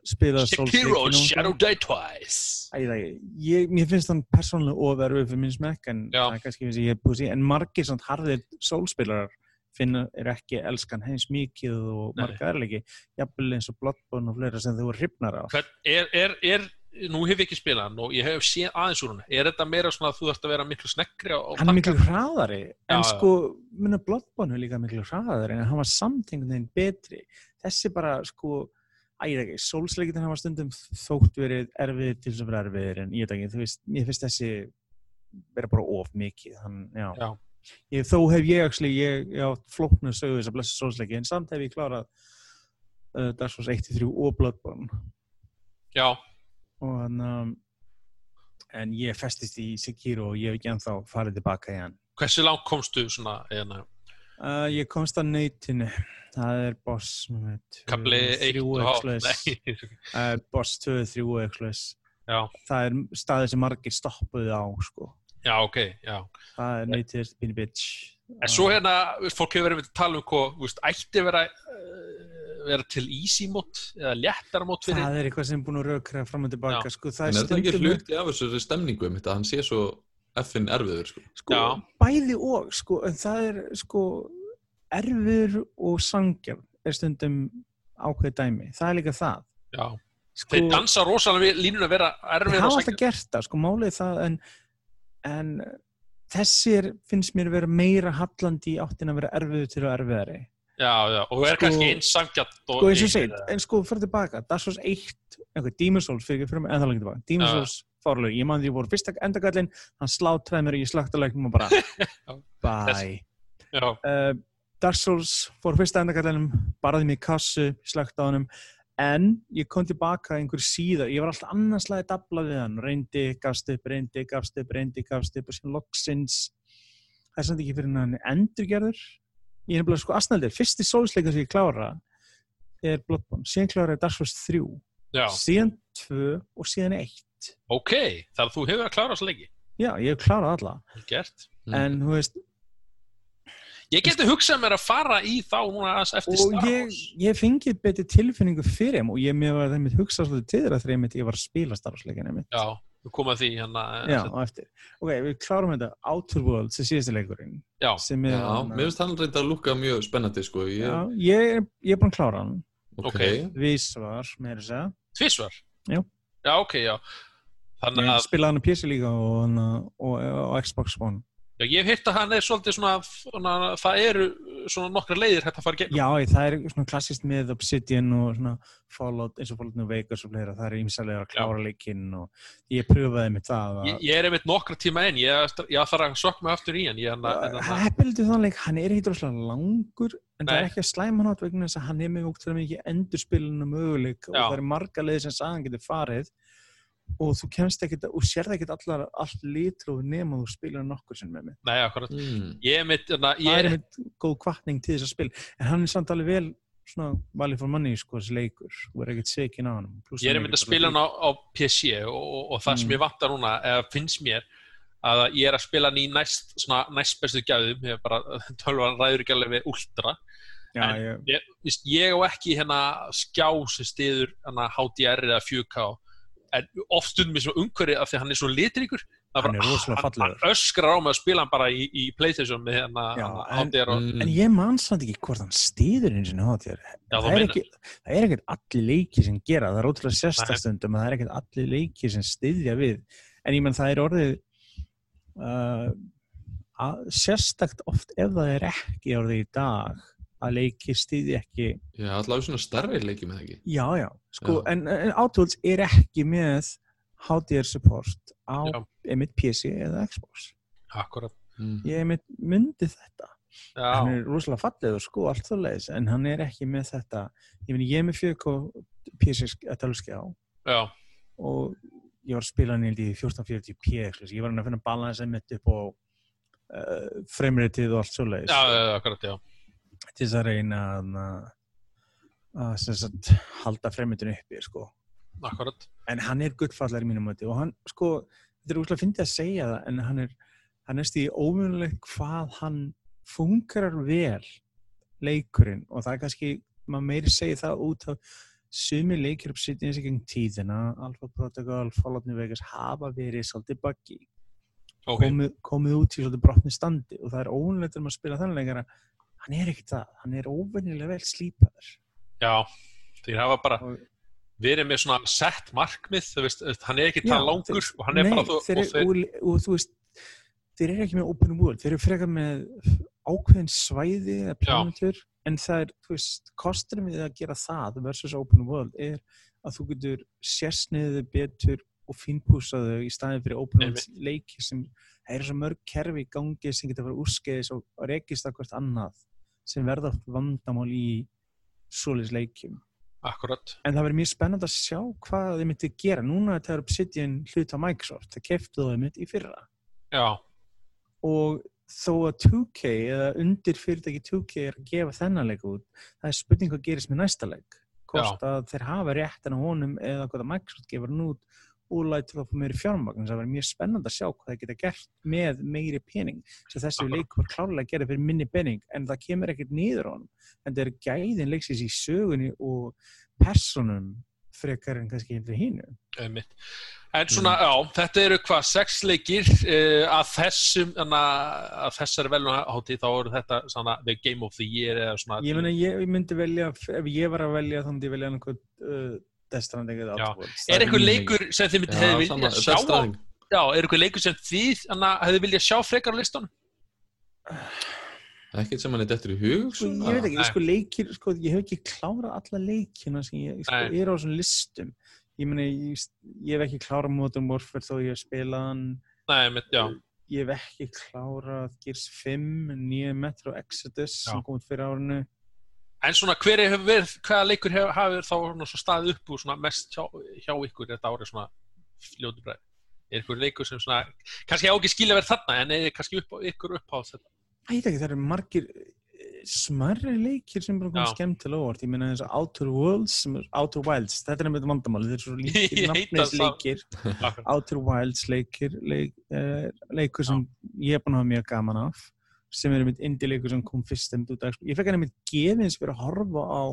spilað Sekiro Shadow. Die Twice Æ, það, ég, mér finnst hann persónulega ofverfið fyrir minn smekk en Já. það er kannski finnst ég hef búið sér en margir svona harðir sólspilarar finna er ekki elskan hens mikið og marga erleiki jafnvel eins og Bloodborne og fleira sem þau voru hrifnar Hvern, er, er, er, nú hef ég ekki spilað hann og ég hef séð aðeins úr hann er þetta meira svona að þú þarfst að vera miklu snekkri á, á hann er miklu hraðari en já. sko, minna Bloodborne er líka miklu hraðari en hann var samt einhvern veginn betri þessi bara sko ægir ekki, sólsleikitin hafa stundum þótt verið erfið til þess að vera erfiðir en ég veit ekki, þú veist, mér finnst þessi vera bara of mikið hann, já. Já. Ég, þó hef ég actually, ég, ég átt flóknu sögu þess að blessa sólsleiki en samt hef ég klárað uh, Dark Souls 1-3 og Bloodborne Já, og hann um, en ég festist í Sekiro og ég hef ekki ennþá farið tilbaka í hann hversu langt komstu svona eða, Uh, ég komst að neytinu. Það er boss kapli 1 þrjú og eitthvað hálf svoleiðis. Nei, uh, Boss 2, 3 eitthvað svoleiðis. já, Það er staðið sem margir stoppuðu á sko. Já, ok, já Það er neytið, bínu bitch. En svo hérna, fólk hefur verið að tala um hvað, ætti vera, uh, vera til easy mót eða léttara mót fyrir. Það er eitthvað sem er búin að rökra fram og tilbaka sko. Það en er þetta ekki hluti af þessari stemningu um þetta, hann sé svo effin erfiður, sko. sko, Já. bæði og sko, en það er sko erfur og sangjafn er stundum ákveð dæmi. Það er líka það. Já, Sko, þeir dansa rosalega við línun að vera Þeir erfið hafa og alltaf gert það, sko, málið það en, en þessir finnst mér að vera meira hallandi í áttin að vera erfiðu til að erfiðari. Já, já, og er Sko- kannski eins sangjart og sko eins og segið, en sko fyrir tilbaka. Dark Souls 1, einhver Demon's Souls fyrir fyrir mig en það lengi tilbaka, Demon's. Souls fárlög, ég man því ég voru fyrsta endagallin hann sláttraði mér og ég slögt að leiknum og bara bye. Uh, Dark Souls fór fyrsta endakallinum barði mig í kassu, slögt á honum en ég kom tilbaka einhver síðar, ég var alltaf annarslega að dabla við hann, reyndi, gafst upp, reyndi, gafst upp reyndi, gafst upp og sem loksins. Það er samt ekki fyrir hann endurgerður. Ég er nefnilega sko aðsnældir, fyrsti sólsleika sem ég klára er Bloodborne, síðan klára er Dark Souls 3 já, síðan 2 og síðan 1 ok, þar þú hefur að klára svo lengi. já, ég hef klárað alla. Gert. Mm. en þú veist Ég geti hugsað mér að fara í þá núna aðeins eftir og Star ég, ég fengið betri tilfinningu fyrir þeim og ég mér var þeim hugsað svolítið til þeirra þegar ég mitt ég var að spila starfsleikina mitt Já, við komum að því hérna. Já, á eftir. Ok, við klárum þetta Outer Worlds, þessi síðasti leikurinn Já, sem er Já, mér finnst hann reynda að lukka mjög spennandi sko. Ég, Já, ég, er- ég er búinn að klára hann ok. Vísvar, með þess að tvísvar. Já. Já, ok, já. Þannig Ég að, spilaði hann á PC líka og, og, og, og Xbox One já, ég hef hýrt að hann er svolítið svona, svona, það eru svona nokkra leiðir hægt að fara gegn. Já, það er svona klassist með Obsidian og svona Fallout, eins og Fallout New Vegas og fleira, það er ímsalega að klára leikinn og ég pröfaði með það að Ég, ég er einmitt nokkra tíma inn, ég, ég þarf að mig aftur í hann. Ég, en, en, en, Heppildi þannig, hann er ekkert rosalega langur en það Nei. er ekki að slæma hann átt vegna þess að hann er með ógstæðan mikið endurspilinu möguleik og Já. það er marga leiðir sem sagan getur farið og þú kemst ekkert og sérð ekkert allar allt litróð nema þú spilar nokkur sem með mig. nei, akkurat. Mm. Ég er mitt, en, Það ég, er einmitt góð kvartning til þess að spil en hann er samt alveg vel svona valið for money sko þessi leikur og er ekkert sekin á hann ég er einmitt að spila hann á, á PC og, og, og það sem Mm. ég vantar núna, eða finnst mér, að ég er að spila hann í næst, svona, næst bestu gæðum, ég er bara, tölvan ræður ekki alveg við ultra. Já, en- ég, ég, víst, ég á ekki hérna skjá sem stiður hérna HDR eða 4K en oft stundum mér svo umhverfi af því að hann er svo litríkur. Það Hann er hann, hann öskrar á mig að spila hann bara í, í Playstation með hérna HDR og, en ég man samt ekki hvort hann stýður eins og já, það er, er ekkert allir leiki sem gera það er ótrúlega að það er ekkert allir leiki sem styðja við. En ég menn það er orðið uh, sérstakt oft ef það er ekki orðið í dag að leiki styðja ekki Já, allavega svona starri leiki með það ekki. já já, sko, Já. en, en Outworlds er ekki með HDR support á Já. einmitt PC eða Xbox Akkurat Mm. ég einmitt myndi þetta hann Já, er rosalega fallegur sko allt þá leiðis en hann er ekki með þetta ég meni ég er með 4K PC að talskjá já, og ég var að spila hann í held í 1440p exclusive. ég var hann að finna balans einmitt upp á uh, fremritið og allt svo leiðis já, já, akkurat, já til þess að reyna að, að sagt, halda fremritinu uppi sko. Akkurat, en hann er gullfallar í mínum möti og hann sko, þetta er úrslega fyndið að segja það en hann er, hann er stíði ómunulegt hvað hann fungerar vel leikurinn. Og það er kannski, maður meiri segir það út af sumi leikir upp sittin þessi gegn tíðina, Alpha Protocol Fallout New Vegas hafa verið svolítið buggy, ok. Komið, komið út í svolítið brotni standi og það er um að spila þannig leikara hann er ekkert það, hann er óvennilega vel slípaður. Já, þeir hafa bara og verið með svona sett markmið þú veist, hann er ekki það langur þeir- og hann er Nei, bara þú, þeir, og þeir, og, og þú veist þeir eru ekki með open world, þeir eru frekar með ákveðin svæði eða plánutur, en það er, þú veist kosturinn við að gera það versus open world er að þú getur sérsniðið betur og fínpúsaðu í staðin fyrir open world leiki sem það eru svo mörg kerfi í gangi sem getur að fara úrskeiðis og rekist að hvert annað sem verða vandamál í svoleiðis leikjum akkurat En það verður mjög spennandi að sjá hvað þið myndi gera. Núna er þetta Obsidian hlut á Microsoft. Það keftu þau mitt í fyrra. Já, Og þó að 2K eða undir fyrirtæki 2K er að gefa þennan leik út, það er spurning hvað gerist með næsta leik. Hvort að þeir hafa réttin á honum eða hvað að Microsoft gefur hann út og lætur það på meiri fjármagn. Það verður mjög spennandi að sjá hvað það geta gert með meiri pening. Svo þessi leikur var klárlega að gera fyrir minni pening en það kemur ekkert niður á honum. En það er gæðin leiksins í sögunni og personum frekar en kannski fyrir hínu. einmitt En svona, já, þetta eru hvað, sex leikir uh, að þessum, að þessari velunhátti þá eru þetta svona the game of the year svona Ég meina, ég myndi velja, ef ég var að velja þá myndi ég velja einhvern uh, Death Stranding eða Já. Outer Worlds. Er eitthvað leikur sem þið myndið hefði viljað sama, sjá Death á, Stranding. já, er eitthvað leikur sem þið anna, hefði viljað sjá frekar á listunum? Ekkert sem hann er dettur í hug. Sko, svona. ég veit ekki, Nei. sko leikir, sko, ég hef ekki klárað alla leikina sem ég, sko, er á þessum listum. Ég meina, ég, ég hef ekki klárað Modern Warfare þó ég hef spilað hann. Nei, mitt, já, Ég hef ekki klárað Gears 5, nýja Metro Exodus sem Já. kom út fyrir árinu. En svona, hver hefur verið, hvaða leikur hefur, hafið þá svona, staðið upp úr svona mest hjá, hjá ykkur þetta árið svona fljótu bræði? Er ykkur leikur sem svona, kannski á ekki skilja verið þarna, en er kannski upp, ykkur uppáð þetta? Æ, ég veit ekki, það eru margir eh, smærri leikir sem bara komið Já. skemmtilega óvart. Ég meina eins og Outer Worlds, er- Outer Wilds, þetta er einmitt vandamáli, þetta er svo líkir, Ég heita nafnis það. leikir. Akkurat. Outer Wilds leikir, leik, uh, leikur sem ég er búin að hafa mjög gaman af sem er einmitt indie-leikur sem kom fyrst einmitt út af Xbox. Ég fekk hann einmitt gefins fyrir að horfa á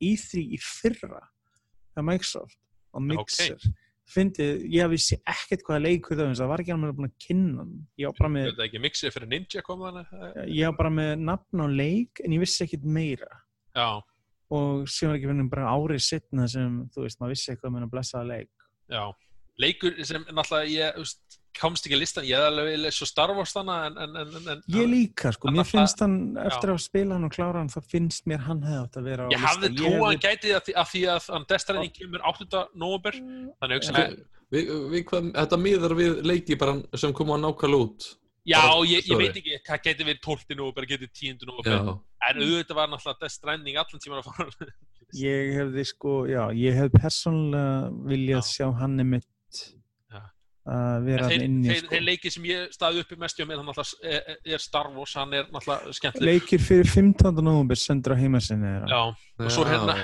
E3 í fyrra á Microsoft, á Mixer. Okay. fyndið, ég vissi ekkert hvaða leikur það var, það var ekki hann með að kynna ég var bara með, er ekki mixið fyrir Ninja kom þannig ég var bara með nafn á leik en ég vissi ekkert meira. Já, og sem var ekki finnum bara árið sittna sem, þú veist, maður vissi eitthvað með hann blessaða leik. Já. Leikur sem náttúrulega ég veist, komst ekki listan, ég hef alveg vilja svo Star Wars þannig en, en, en, en Ég líka, sko, mér finnst hann eftir að spila hann og klára hann, þá finnst mér hann hefði átt að vera á Ég hafði trú að hann gæti því að, því að hann Destiny kemur 8. november þannig að þetta miðar við leiki bara sem koma að nákvæmlega út Já, bara ég, ég veit ekki hvað gæti verið 12. november, gæti 10. Já, november en auðvitað var náttúrulega Death Stranding allan tíman að fara Ég hefði sko, já, ég hefði persónulega viljað Já. sjá hann einmitt Já. Að vera þeir, inni, þeir, sko. þeir leikir sem ég staði uppi mest hjá mér, hann náttúrulega er, er Star Wars, hann er náttúrulega skemmtileg Leikir fyrir 15. november sendur á heimasinni þeirra. Já, og svo hérna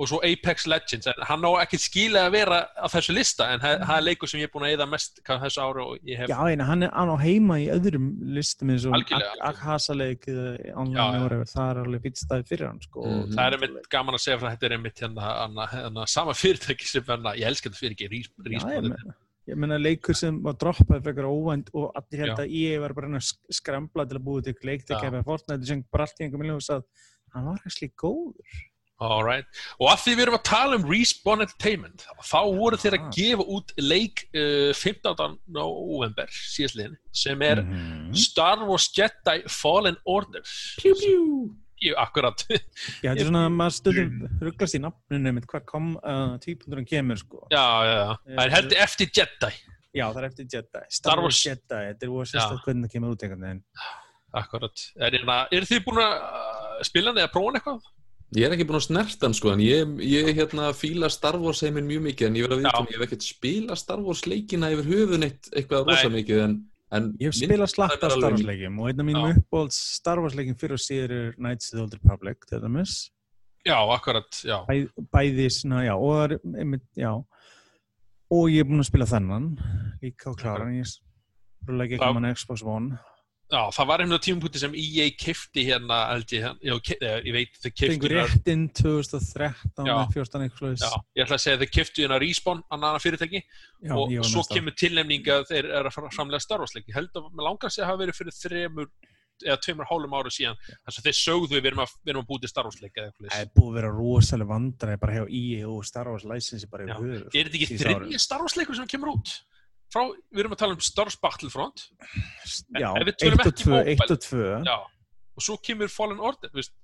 og svo Apex Legends, en hann á ekkert skilið að vera á þessu lista, en það er leikur sem ég er búin að eða mest þessu ári og ég hef Já, en hann er hann á heima í öðrum listum eins og. Akhasa-leik online whatever, það er alveg fýtt staði fyrir hann sko. Mhm. það er einmitt gaman að segja frá þetta er einmitt hérna, hérna, hérna sama fyrirtæki sem hérna, ég elska þetta fyrir ekki Já, ég meina leikur sem var droppað frekar óvænt og allir held að ég var bara að reyna að sk- skrambla til að búið til leik til Já. að kepa Fortnite sem bara allt í einhver miljón að hann var ekki góður Alright, og að því við erum að tala um Respawn Entertainment, þá voru þeir að Ah. gefa út leik uh, 15. november síðastliðin sem er Mhm. Star Wars Jedi Fallen Order Pjú, pjú. Jú, akkurat Já, þetta er svona að maður stundum rugglast í nafninu mitt hvað kom uh, típundurum kemur sko. Já, já, já, það er heldur eftir Jedi Já, það er eftir Jedi. Star Star Wars Jedi, þetta er sérstætt hvernig það kemur út einhvern veginn. Akkurat, er, er, er þið búin að uh, spila hann eða prófa hann eitthvað? Ég er ekki búinn að snerta hann sko en ég, ég hérna fíla Star Wars heiminn mjög mikið en ég verð að vita ég hef ekkert spila Star Wars leikina yfir höfun eitt eitthvað rosa mikið en, en Ég hef spilað slatt það er af Star Wars leikjum og einn af mínum Já. uppbólds Star Wars leikjum fyrir og síður er Knights of the Old Republic, til dæmis. Já, akkurat, já Bæ, bæði svona, já, og er, einmitt, já. Og ég er búinn að spila þennan, líka á kláran, ég rúlega ekki Það- um hann Xbox One. Já, það var einhvern tímapunkti sem EA kifti hérna, held ég, já, ég veit, þau kifti Fengur hérna, réttinn 2013, Já. 14 eitthvað já, ég ætla að segja þau kifti hérna Respawn, annan fyrirtæki, Já, og svo kemur tilnefning að þeir eru að fara framlega Star Wars leik. Ég held að með langar að segja að hafa verið fyrir þremur, eða tveimur hálum ára síðan, þess að þeir sögðu við erum að, við erum að búið til Star Wars leik eða eitthvað. Það er búið að vera rosalega vandræði bara hjá EA og Star Wars license bara. Er þetta? Frá, við erum að tala um Star Wars Battlefront, Já, ef við 1 tölum og ekki 2, mobile. 1 og 2. já, og svo kemur Fallen Order, veist,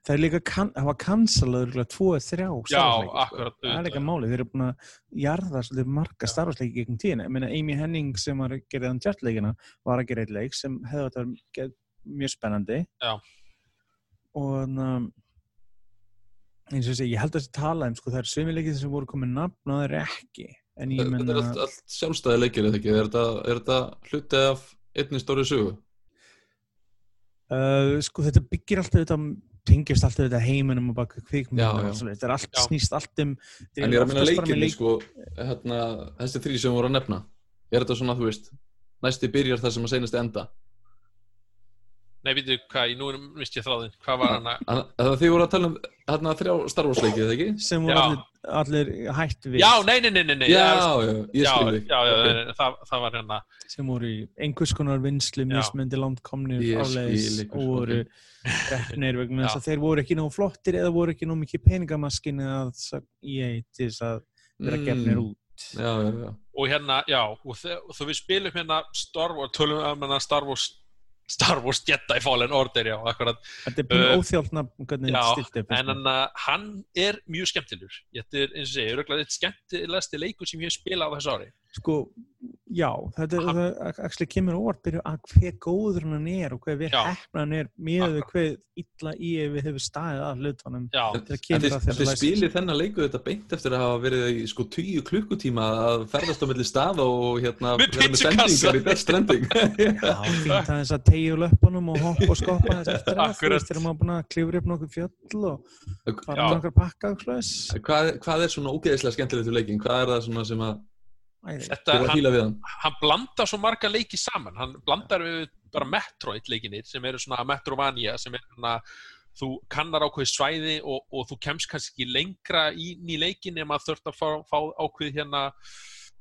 Það er líka, kan, það var cancelaður 2 og 3 Já, akkurat, Það er líka málið, þeir eru búin að jarða svolítið marga Já. Star Wars leiki gegn tíðina. Ég meina, Amy Henning sem var að gera þann tjartleikina var að gera eitt leik sem hefði að vera ge- mjög spennandi. Já. Og um, eins og ég segi, ég held að þessi tala um, sko, það er sömuleikið sem voru komið nafn og það er ekki. En ég Þetta menna, er allt, allt sjálfstæði leikir eða ekki er þetta, er þetta hluti af einni stóri sögu uh, sko, þetta byggir alltaf þetta tengist alltaf þetta heiminum og baka svoleiðis. þetta er allt Já. snýst allt um En ég er að minna leikinni leik- sko hérna, þessi þrý sem voru að nefna er þetta svona, þú veist næsti byrjar þar sem að seinast enda nei, veitu hvað, nú erum mist ég þráðin, hvað var hann að, þið voru að tala um hérna, þrjá Star Wars leikið, eða ekki? sem voru allir, allir hætt við já, nei, nei, nei, nei, nei Já, já, já, það, það var hérna sem voru í einhvers konar vinslu Já. mismöndi langt komnir Ég áleiðis skil ykkur, og voru ok. reknir vegna þess að þeir voru ekki nóg flottir eða voru ekki nóg mikið peningamaskinn að ég til þess að vera Mm. gefnir út Já, já, já og hérna, já, og, þú við spilum hérna Star Wars, tölum Star Wars Jedi Fallen Order, já, akkurat. Þetta er búin Uh, óþjálfna hvernig þetta stilt upp en hann, uh, hann er mjög skemmtilegur. Þetta er, eins og segja, örgulega eitt skemmtilegasti leikur sem ég hef spilað á þessu ári. Sko, já, þetta er, það actually kemur óvart byrju að hver góður hann er og hver hefna hann er með hver illa í ef við hefur staðið að hlutunum að license. spilið þennan leiku þetta beint eftir að hafa verið í sko tíu klukkutíma að ferðast á milli staða og hérna Með vera með sendingar í Death Stranding. Já, fínt aðeins að tegja löpunum og hoppa og skoppa þess eftir það, þú veist, þegar maður búin að klifra upp nokkuð fjöll og fara með nokkar pakka hvað, hvað er svona ógeðislega skemmtilegt við leikin? Hvað er það svona sem að þetta, hann, hann? hann blandar svo marga leiki saman. Hann blandar við bara Metroid leikinir sem eru svona Metrovania sem er svona þú kannar ákveðið svæði og, og þú kemst kannski ekki lengra í, í leikin nema að þurft að fá, fá ákveðið hérna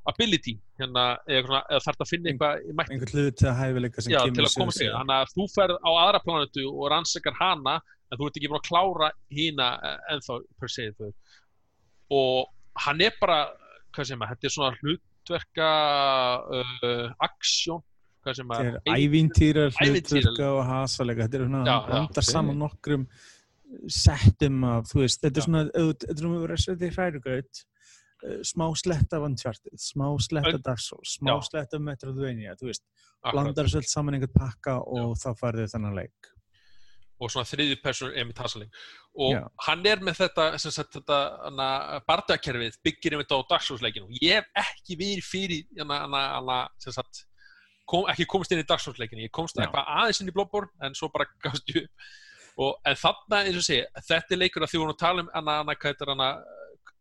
ability hérna, eða, svona, eða þarf að finna eitthvað í mætti. Einhvern hlut til að hæfileika sem Já, kemur til að koma sig, þannig að þú ferð á aðra planetu og rannsakar hana en þú ert ekki búin að klára hína ennþá per se þau. og hann er bara hvað sem að, þetta er svona hlutverka uh, aksjón hvað sem að Þetta er ævintýra, Ævintýra. hlutverka og hasalega þetta er svona, Já, hann já, bandar ok. saman nokkrum settum af, veist, þetta Já. er svona þetta er svona í hrærugaut uh, smá slett af Uncharted smá slett af Ön- Dark Souls, smá Já. slett af Metroidvania, þú veist, akkurat, blandar öll saman einhvern pakka og þá færðu þennan leik og svona þriði person Emmett Hasling og Já. hann er með þetta, sem sagt, þetta bardakerfið byggir einmitt á Dark Souls leikinu ég hef ekki verið fyrir hana, hana, hana, sem sagt, kom, ekki komist inn í Dark Souls leikinu, ég komst eitthvað aðeins inn í Bloodborne en svo bara gafst ég upp. Og, en þarna, eins og sé, þetta er leikur að því vorum að tala um hana, hana, hvað heitir hana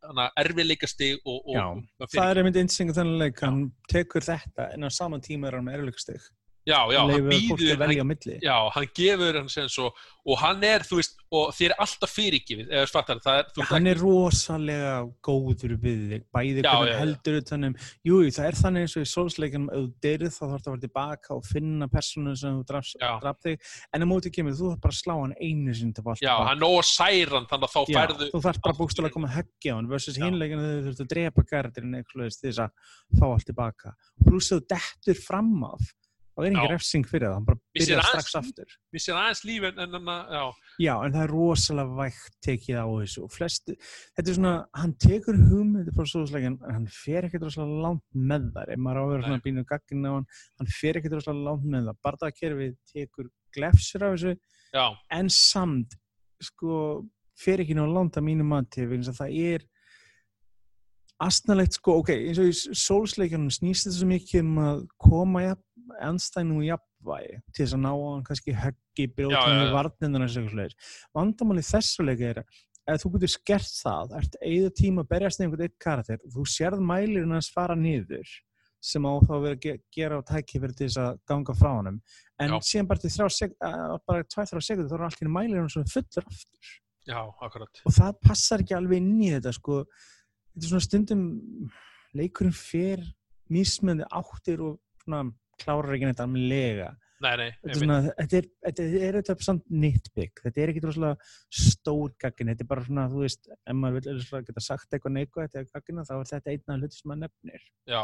hana erfiðleikasti og, og Já, og það er einmitt einsinn þennan leik, hann tekur þetta en á saman tíma er hann með erfiðleikastig já, já, hann hann býður milli Já, hann gefur hann sem svo og hann er, þú veist, og þér er alltaf fyrirgefið, eða fattar það er, þú ert hann er rosalega góður við þig, bæði Já, hvernig já, já. heldur utan um, jú, það er þannig eins og í sólsleikunum, ef þú deyrið þá þarf það að vera tilbaka og finna personu sem þú draf, Já. þig, en á móti kemur þú þarf bara að slá hann einu sinni til Já, hann er nóg særan þannig að þá Já, færðu þú þarf bara búkstala að koma að höggja á hann versus Já. hinleikinu þegar þú þurft að drepa gæratirinn eitthvað þess að fá allt tilbaka pluss að þú dettur fram af þá er Já. ekki refsing fyrir það, hann bara byrjar strax aftur. Missir aðeins líf en, en, en já, Já, en það er rosalega vægt tekið á þessu og flestu, þetta er svona, hann tekur hugmyndi frá sóðsleikin en hann fer ekkert rosalega langt með þar ef maður á að vera svona bínu gaggin á hann hann fer ekkert rosalega langt með það. Bardakerfið tekur glefsur af þessu já, en samt sko, fer ekki ná langt að mínu mati þess að það er astnalegt sko, ok, eins og í sólsleikunum snýst þetta svo mikið um að koma ennstæðinu í jafnvægi til þess að ná á hann kannski höggi já, með já. varnirnar og þessu slegis. Vandamáli þessu leik er ef þú getur skert það, ert eigið tíma að berjast einhvern eitt karakter, þú sérð mælirinn hans fara niður sem á þá að vera að ge- gera á tækifæri til þess að ganga frá honum en Já. síðan bara til þrjá bara tvæð þrjá sekundur þá er allt í mælirinn svona fullur aftur já, akkurat og það passar ekki alveg inn í þetta sko, þetta er svona stundum leikurinn fer mismöndi áttir og svona klárar ekki neitt almennilega. Nei, nei, þetta er, þetta samt nitpick, þetta er ekki rosalega stór gaggin, þetta er bara svona þú veist, ef maður vil geta sagt eitthvað neikvægt eða gaggina, þá er þetta einn af hluti sem maður nefnir. Já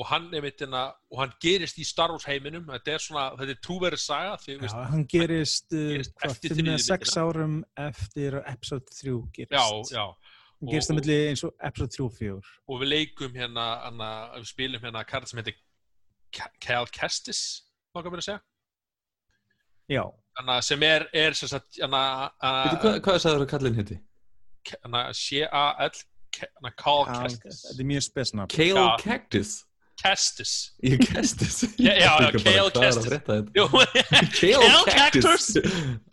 og hann er mittina, og hann gerist í Star Wars heiminum, þetta er svona, þetta er trúverið saga, því, Já, veist, hann gerist, uh, gerist hvað, eftir 5 eða þriðju 6 myndina. árum eftir að episode 3 gerist. Já, já hann gerist Og- að milli eins og episode 3 og 4 og við leikum hérna, hana, við spilum hérna karl sem heitir Cal Kestis, langar mér að segja. Já, hana, sem er, er sem sagt hvað, hvað sagður að kallinn heiti? hana, C-A-L Cal Kestis. Þetta er mjög spesna Kale Já. Cactus Kestis. Ég kestis. Já, er að Kestis. Cactus.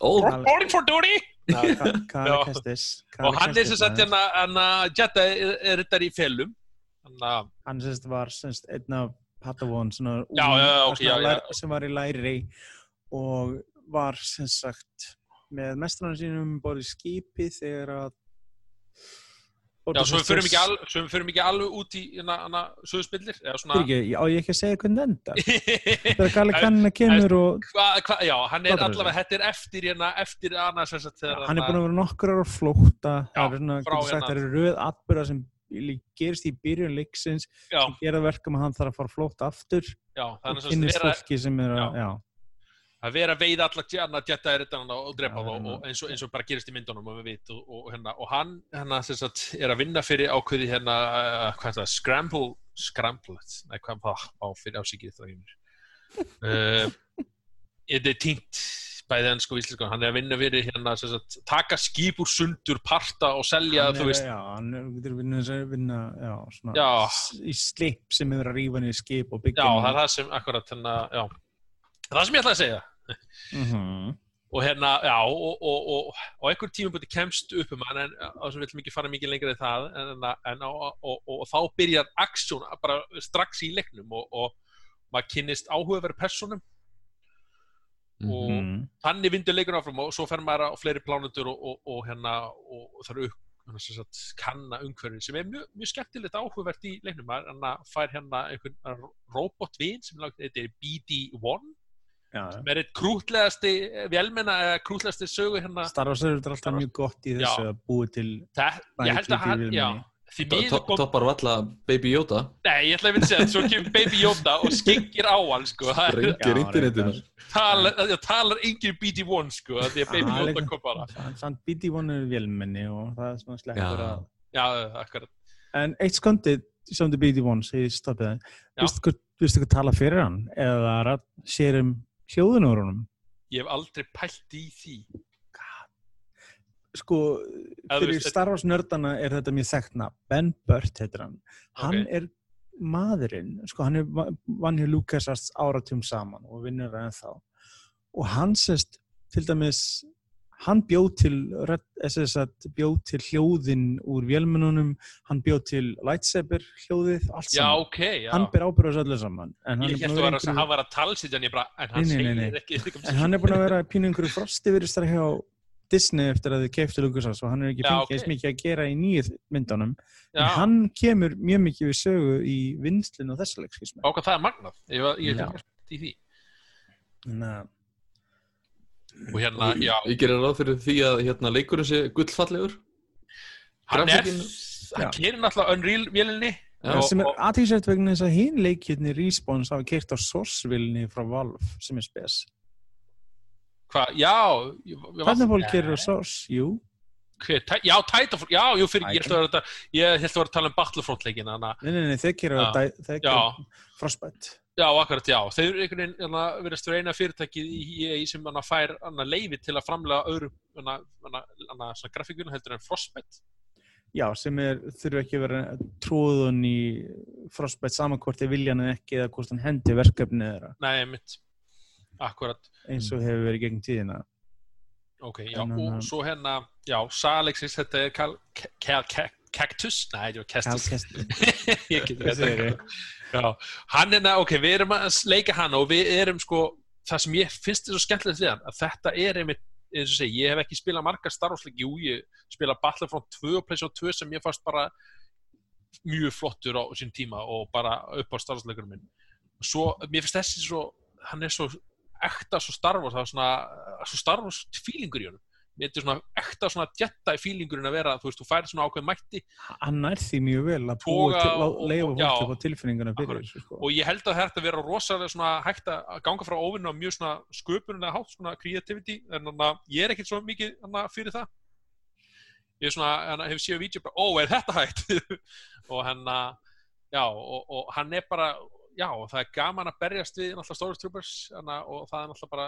Ó, reporting for duty. Já. Kestis. Og hann er sem sagt hérna, Jetta er, er þetta í felum. Hann að hann sérst var einn af Padawan svona, Já, já, já, var ok, svona já, já. sem var í læri og var sem sagt með mestranum sínum borðið skipi þegar að Já, svo við förum ekki, al, ekki alveg út í hérna, hérna, sögspillir svona Fyrir ekki, á ég ekki að segja hvernig það endar þegar Kali Kanna kemur og hva, hva, Já, hann er er allavega, er eftir hérna, eftir annars að hann er búin að vera nokkur ára flótta Já, það er svona, getur sagt, hérna. það eru röð atbyrða sem gerist í byrjun leiksins sem gera verkum að hann þarf að fara flótt aftur já, og að vera, fólki sem er að, já, að vera að veiða alla tjana, Jetta er þetta og drepa þá eins eins og bara gerist í myndunum og við veit og, og, hérna, og hann hérna, sagt, er að vinna fyrir ákveði hérna, uh, hvað er það, Scramble Scramble, nei hvað er það á fyrir ásíkið uh, þetta er týnt bæði ennsku og íslensku, hann er að vinna fyrir hérna, sagt, taka skip úr sundur parta og selja, hann þú er, veist. já, hann er, getur vinna, vinna já, svona, Já. í slip sem hefur að rífa niður skip og byggja já, það er það sem, akkurat, hérna, já. Það sem ég ætlaði að segja. Mhm. og hérna, já, og, og, og, og einhver tímaböndi kemst upp um hann en á við viljum ekki fara mikið lengra í það en, en, og, og, og þá byrjar aksjón bara strax í leiknum og, og maður kynnist áhugaverð personum og Mm. þannig vindur leikur áfram og svo fer maður á fleiri plánutur og, og, og hérna og, það eru upp hérna, sem sagt, kanna umhverfið sem er mjög, mjög skemmtilegt áhugavert í leiknum. Maður hann fær hérna einhvern robotvin sem lagt, þetta er BD-1 Já, sem er eitt krútlegasti velmenna eða krútlegasti sögu hérna. Star Wars er alltaf mjög gott í þessu Já. að búi til það, ég held að hann, já því To- miður to- kom, Toppar valla Baby Yoda? Nei, ég ætla að vilja segja svo kemur Baby Yoda og skengir á hann sko, er, Já, internetinu. Það talar engin BD-1 sko, því að Baby Ah, Yoda kom bara. Samt BD-1 er vélmenni og það er svona sleppur Já. að já, akkurat. En eitt skondið sem þið BD-1 segir stoppið það. Vistu hvað, hvað tala fyrir hann? Eða rætt sér um hljóðinu úr honum? Ég hef aldrei pælt í því Sko, fyrir Star Wars nördana er þetta mjög þekkna Ben Burt heitir hann. Hann Ok. er maðurinn sko, hann er va- vann hér LucasArts áratjum saman og vinnur það ennþá. Og hann sést til dæmis hann bjóð til eh, bjóð til hljóðin úr vélmennunum, hann bjóð til lightsaber hljóðið, allt já, saman. ok, já. Hann ber ábyrð á þessu öllu saman hann, ég búinn að hann var að talsitja en hann segir ekki en hann er búin að vera pínu einhverju frosti virðist þar hjá Disney eftir að þið keiftu LucasArts og hann er ekki Já, fengið ok. eins mikið að gera í nýju myndunum en já, hann kemur mjög mikið við sögu í vinslinn og þessu leikskismi ákvað það er magnað. Ég, var- ég er í því. Þannig og hérna, já, Ég gerir ráð fyrir því að hérna leikurinn sé gullfallegur. Hann er hann keirir náttúrulega Unreal vélinni Já. Og- sem er og- aðtíðsett vegna þess að hinn leikirni Respawn hafa keirt á Source-vilni frá Valve sem er spes hvað, já ég- ég var- Titanfall á Source, jú Hver, já, Titanfall, já, jú, fyrir, ég held að vera þetta ég held að vera að tala um Battlefront leikin að nei, nei, nei, þeir Já. keirir Frostbite Já, akkurat, já. Þeir eru einhvern veginn hérna, verðast vera eina fyrirtækið í EA sem hana, fær hana, leifi til að framlega öðru hana, hana, svona grafíkunum heldur en Frostbite. Já, sem er, þurfu ekki að vera tróðun í Frostbite samankvort er viljan eða ekki eða hvort hann hendi verkefni þeirra Nei, mitt. Akkurat. eins og hefur verið gegn tíðina Ok, já. En, og svo hérna, já, Salexis, þetta er Cal, Cal, Cal, Cactus? Þetta er Kestus. Calcast Ég get Hvað segirðu? Já, hann er, ok, við erum að leika hann og við erum sko, það sem ég finnst þið svo skemmtilegt við hann, að þetta er einmitt, eins og segi, ég hef ekki spilað margar Star Wars leiki, jú, ég spila Battlefront 2 og PlayStation 2 sem ég fannst bara mjög flottur á sín tíma og bara upp á Star Wars leikurum minn. Svo, mér finnst þessi svo, hann er svo ekta svo Star Wars, það er svona, svo Star Wars feelingur í honum. Mér er svona ekta svona Jedi feelingurinn að vera, þú veist, þú færi svona ákveð mætti hann nær því mjög vel að búa og- að já. fólki á tilfinninguna fyrir þessu sko. og ég held að þetta vera rosalega svona hægt að ganga frá óvinna á mjög svona sköpunlega hátt, svona creativity en þannig að ég er ekkert svo mikið hana, fyrir það ég er svona, hana, hef séð vídeo bara, ó, er þetta hægt og hann já, og, og hann er bara já, það er gaman að berjast við náttúrulega Star Wars Troopers hana, og það er náttúrulega bara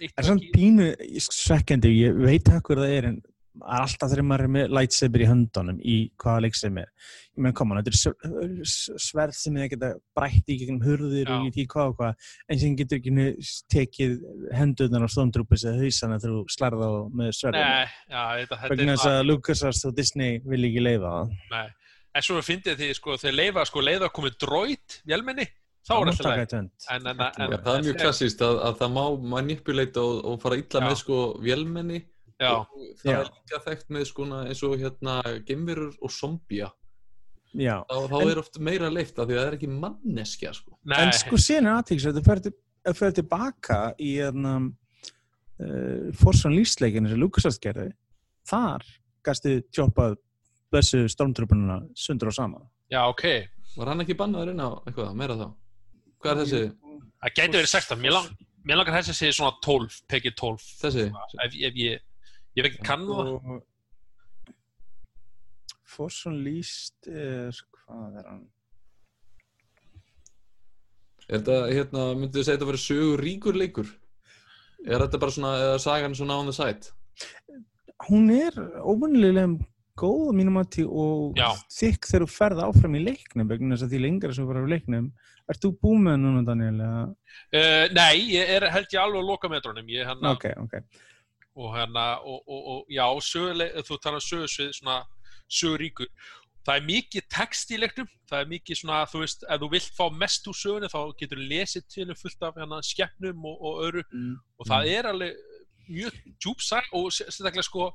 Það er svona pínu svekkjandi, ég veit hvað það er en það er alltaf þegar maður er með lightsaber í höndunum í hvaða leik sem er. Ég menn koma, þetta er sverð sem þið geta brætt í gegnum hurðir og í því hvað og hvað en sem getur ekki tekið hendurnar á Stormtroopers eða hausana þegar þú slærða á með sverðinu. Nei, já, þetta, þetta vegna er þess að LucasArts og Disney vil ekki leifa það. Nei. En svo finnir því, sko, þeir leifa, sko, leiða að komið dróit, vélmenni, þá Það er taka leið. það er mjög klassíst að, að það má manipuleita og, og fara illa Já. með sko vélmenni Já, og það Já. er líka þekkt með sko eins og hérna gemverur og zombía Já, þá, þá En- er oft meira leift af því að það er ekki manneskja sko en sko síðan er aðtíks að þú fyrir tilbaka í um, uh, Forsan lífsleikinu sem LucasArts gerði þar gæstu tjópað þessu stormtrúpununa sundur og saman já, ok. Var hann ekki bannaður inn á eitthvað, meira þá? Hvað er þessi? Það gæti verið 16. Mér, lang, mér langar þessi að segja svona 12, pekið 12. Þessi? Ef, ef ég, ég hef ekki kannu það. og Forsan líst er hvað er hann Er þetta, hérna, myndið þið segja þetta að vera sögur ríkur leikur? Er þetta bara svona, eða sagan svona on the side? hún er óvunnilega góð mínum mati og Já. þykk þegar þú ferð áfram í leiknum vegna þess að því lengra sem þú ferð á leiknum Ert þú búið með núna Daniel? Uh, nei, ég er, held ég alveg að loka metrónum. Ég hérna, Ok, ok og hérna, og, og, og já, söguleg, þú talar um sögursvið, svona söguríkur. það er mikið text í leiknum það er mikið svona, þú veist, ef þú vilt fá mest úr sögunni þá getur þú lesið til fullt af hérna, skemmnum og, og öru Mm. og það er alveg mjög djúpsæ og sérstaklega sko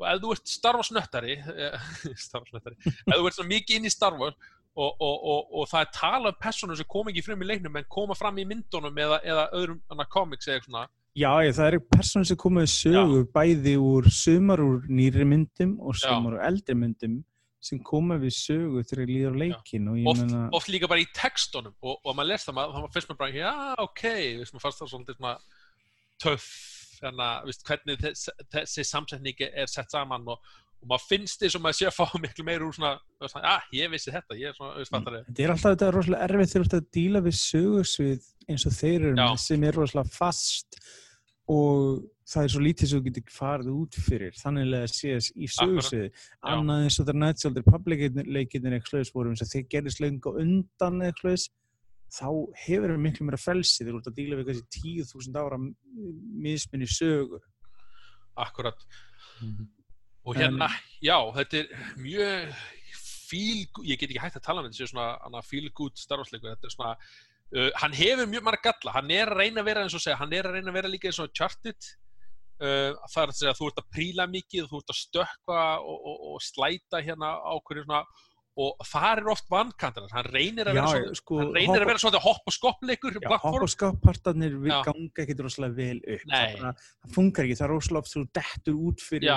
og ef þú ert Star Wars nöttari Star Wars nöttari, ef þú ert svona mikið inn í Star Wars og, og, og, og það er tala um personur sem kom ekki frum í leiknum en koma fram í myndunum eða, eða öðrum comics eða svona. Já, ég, það eru personur sem komaði sögu bæði úr sumar úr nýri myndum og Já. sumar úr eldri myndum sem koma við sögu þegar líður á leikin og ég oft, meina, oft líka bara í textunum og, og maður les það, maður, þá finnst maður bara já, ok, við sem fannst það svolítið töff að veist, hvernig þess, þessi samsetningi er sett saman og, og maður finnst því sem maður sé að fá miklu meir úr svona, svona ah, ég vissi þetta, ég er svona, fattar þið þetta er alltaf þetta er rosalega erfið þegar þú ert að díla við sögursvið eins og þeir eru sem er rosalega fast og það er svo lítið sem þú getur farið út fyrir þannig að séð í sögursviði annað eins og það of the Republic leikinir eitthvað slags voru eins og þeir gerðist lengi og undan eitthvað slags þá hefur það miklu meira frelsi þegar þú ert að díla við kannski 10.000 ára misminni sögu akkurat Mhm. og hérna, já, þetta er mjög feel, ég get ekki hægt að tala um þetta þetta er svona hana, feel good starfsleikur þetta er svona, uh, hann hefur mjög marga galla hann er að reyna að vera eins og segja hann er að reyna að vera líka eins og Uncharted uh, það er að segja að þú ert að príla mikið þú ert að stökkva og, og, og slæta hérna á hverju svona og það er oft vankantar hann reynir að Já, vera svona sko, hann reynir að vera svona hopp og skoppleikur hopp og Já. ganga ekkert rosalega vel upp. Það, það funkar ekki, það er oft þú dettur út fyrir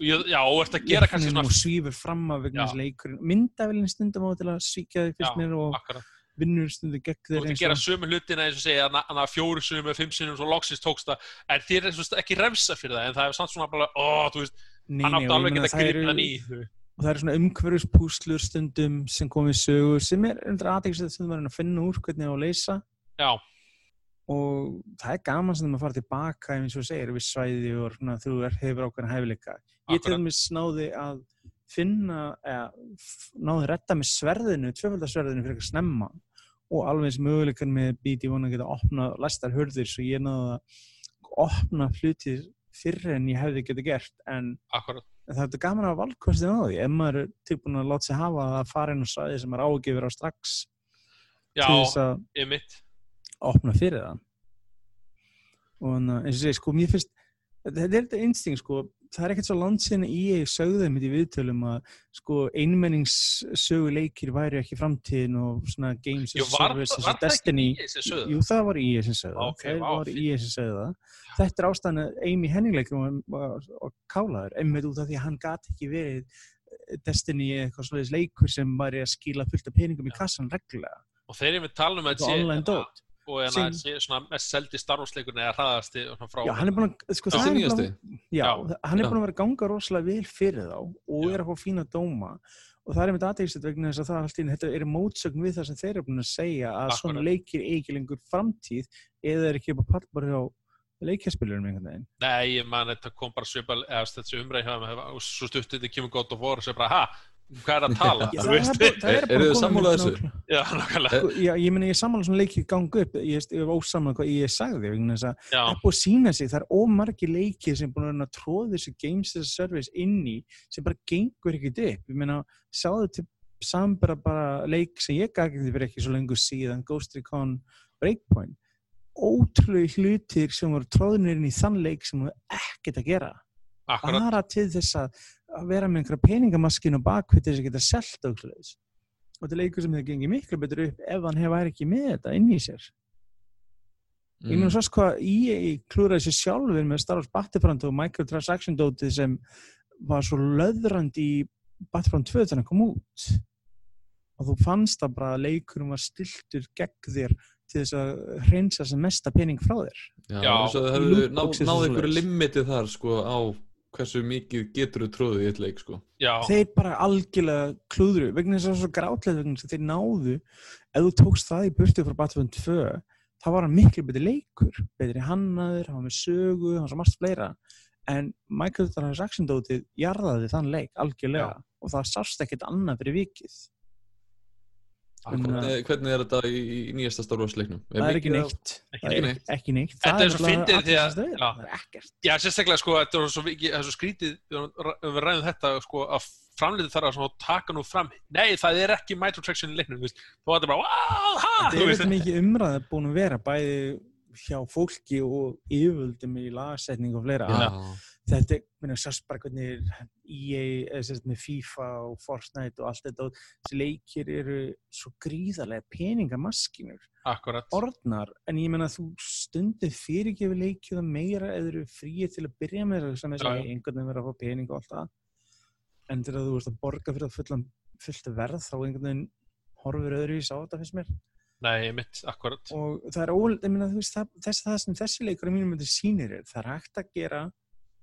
já, já, og ert að gera kannski svona og svífur fram af vegna Já. þess leikurinn. Myndavélinn stundum á til að svíkja þig fyrst mér og akkurat. vinnur stundum gegn þú þér að eins gera og sömu hlutina eins og segja að fjóru eða fimm sinum svo loksins tókst það. En þér er ekki refsa fyrir það en það er samt svona bara, ó, þú veist, Nei, hann nei, og það gripið eru- og það eru svona umhverfuspúslur stundum sem komið sögu sem er undir aðeinslega stundum að að finna úr hvernig á að leysa. Já, og það er gaman sem að fara tilbaka eins og segir við svæði og svona, þú er, hefur ákveðna hæfileika. Ég til dæmis náði að finna eða, náði að retta með sverðinu, tvöfaldarsverðinu fyrir eitthvað snemma. Og alveg eins möguleikan með BD vona að geta opnað læstar hörður svo ég náði að opna hlutir fyrr en ég hefði getið gert en akkurat það er gaman að valkostin á því ef maður er tilbúin að láta sig hafa að fara inn á svæði sem maður ágifir á strax já, ég mitt opna fyrir það. Og að eins og segi sko mér finnst þetta er þetta instinkt sko það er ekkert svo langt sinni í ég sögðu þeim í viðtölum að sko einmenningssöguleikir væri ekki framtíðin og svona games Jú, var, service var ekki Destiny sögðu Jú, það var í var fínt. í sem sögðu það. Þetta er ástæðan að Amy Henning leikur og, og, og kálaður, einmitt út af því að hann gat ekki verið eh, Destiny eitthvað svoleiðis leikur sem væri að skila fullt af peningum í kassan reglulega. og þeir eru með tala um að dót. Og en að sé svona mest seldi starfsleikurinn eða hraðasti svona frá Já, hann er búin að, sko, Já. það er Nýjasti? búin að, já, Já. hann er búin að vera ganga rosalega vel fyrir þá og Já. er að fá fína dóma og það er með aðeinsett vegna þess að það er allt í einu- þetta er mótsögn við það sem þeir eru búin að segja að svona Akkurat. leikir eigi ekki lengur framtíð eða er ekki upp á pallbar hjá leikjaspilurum einhvern veginn. nei, ég man þetta kom bara svipal eða þessi umræði hjá þeim og svo stuttið þetta kemur gott og voru og segja bara, ha, hvað er að tala? Já, þú það veist bara- það er Er- þið komið sammála með þessu? já, nákvæmlega, Sko, já, ég meina ég sammála svona leikir ganga upp. Ég er ósammála hvað ég sagði vegna þess að já, það er búið að sína sig, það er ómargi leikir sem búin að tróða þessu games as a service inn í sem bara gengur ekkert upp. Ég meina, sjáðu til sambara bara leik sem ég gæti fyrir ekki svo lengur síðan, Ghost Recon Breakpoint. Ótrúlega hlutir sem voru tróðnir inn í þann leik sem voru ekkert að gera. Akkurat. Bara til þess að að vera með einhverja peningamaskinu bakvið til þess að geta selt og svoleiðis. og þetta er leikur sem það gengir miklu betur upp ef hann hefur ekki með þetta inn í sér. Ég Mm. meina svo hvað EA klúraði sér sjálfur með Star Wars Battlefront og microtransaction dótið sem var svo löðrandi í Battlefront 2 þannig að kom út. Og þú fannst það bara að leikurum var stiltur gegn þér til þess að hreinsa sem mesta pening frá þér. Já, Já, þess að það hefur náð, einhverju limitið þar sko á hversu mikið getur þú tróðið í eitt leik sko. já, þeir bara algjörlega klúðru vegna þess að það var svo grátlega vegna þess að þeir náðu ef þú tókst það í burtu frá Battlefront 2 þá var hann miklu betri leikur betri hannaður, hann var með sögu hann var svo margt fleira. En microtransaction dótið jarðaði þann leik algjörlega og það sást ekkert annað fyrir vikið hvernig, hvernig er þetta í, í nýjasta Star Wars leiknum? það er ekki neitt. Ekki er neitt. ekki neitt. Þetta Það er svo fyndið því að- já. það er ekkert. Já, sérstaklega sko, þetta er svo, er svo skrítið við ræðum þetta sko, að framleitur þarf að taka nú fram nei, það er ekki microtransaction í leiknum þú veist, þú bara, ha! Það er veist, þetta mikið umræða búin að vera bæði hjá fólki og yfirvöldum í lagasetning og fleira Já. að þetta, minna, sást bara hvernig EA, sérst með FIFA og Fortnite og allt þetta og þessi leikir eru svo gríðarlega peningamaskínur akkurat. orðnar, en ég menna að þú stundið fyrirgefi leikið að meira eða eru fríið til að byrja með þess að Já, já. einhvern veginn verið að fá pening og allt það. En að þú veist að borga fyrir að fullan fullt verð þá einhvern veginn horfur öðruvís á þetta fyrst mér. Nei, mitt, akkurat. Og það er ól, ég meina þú veist það, þess, það sem þessi leikur að mínum myndi sýnir er það er hægt að gera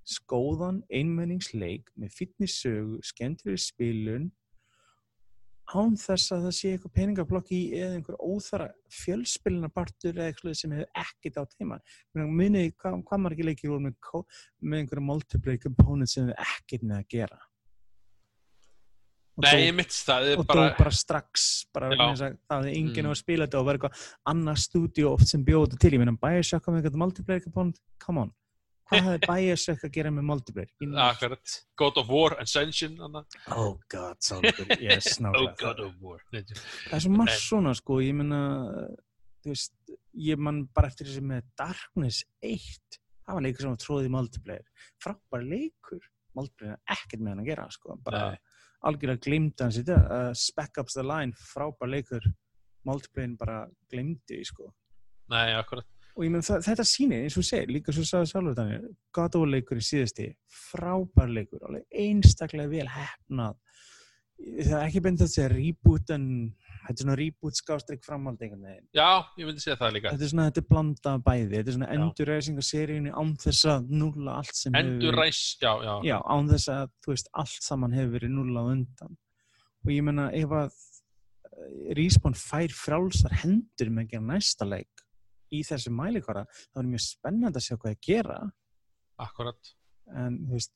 skóðan einmenningsleik með fitness sögu, skemmtileg spilun án þess að það sé eitthvað peningablokk í eða einhver óþara fjölspilinapartur eða eitthvað sem hefur ekkert á teima munið hvað, hvað margir leikir voru með, með einhverja multiplayer component sem hefur ekkert með að gera? Og nei, dó, er bara, bara strax bara að það hefði enginn Mm. að spila þetta og var eitthvað annað stúdíu oft sem þetta til. Ég meina Bioshock með eitthvað multiplayer component? Come on, hvað hefði Bioshock að gera með neitt. akkurat. God of War, Ascension hana. Oh god, sáleikur, yes, oh God of War. Það er svo margt svona sko, ég meina þú veist, ég man bara eftir þessi með Darkness 1 það var leikur sem í multiplayer frábær leikur, multiplayer er ekkert með hann að gera sko, bara Nei. algjörlega glimta hans í þetta uh, Spec Ups the Line, frábær leikur. Multiplayer bara glimti sko. Nei, akkurat og ég menn þetta sýnir eins og segir, líka svo sagði sjálfur þannig God of War leikur í síðasti frábær leikur, alveg einstaklega vel hefnað það er ekki beint að segja reboot en þetta er svona reboot skástrík framhald já, ég myndi segja það líka. Þetta er svona, þetta er blanda bæði þetta er svona Já. endurreysing af seríunni án þess að núlla allt sem hefur Enduræs, já, já, já, án þess að þú veist, allt saman hefur verið nulla á undan. Og ég menna ef að eh, Respawn fær frálsar hendur með að gera næsta leik í þessu mælikvara, þá er mjög spennandi að sjá hvað að gera. Akkurat. En þú veist,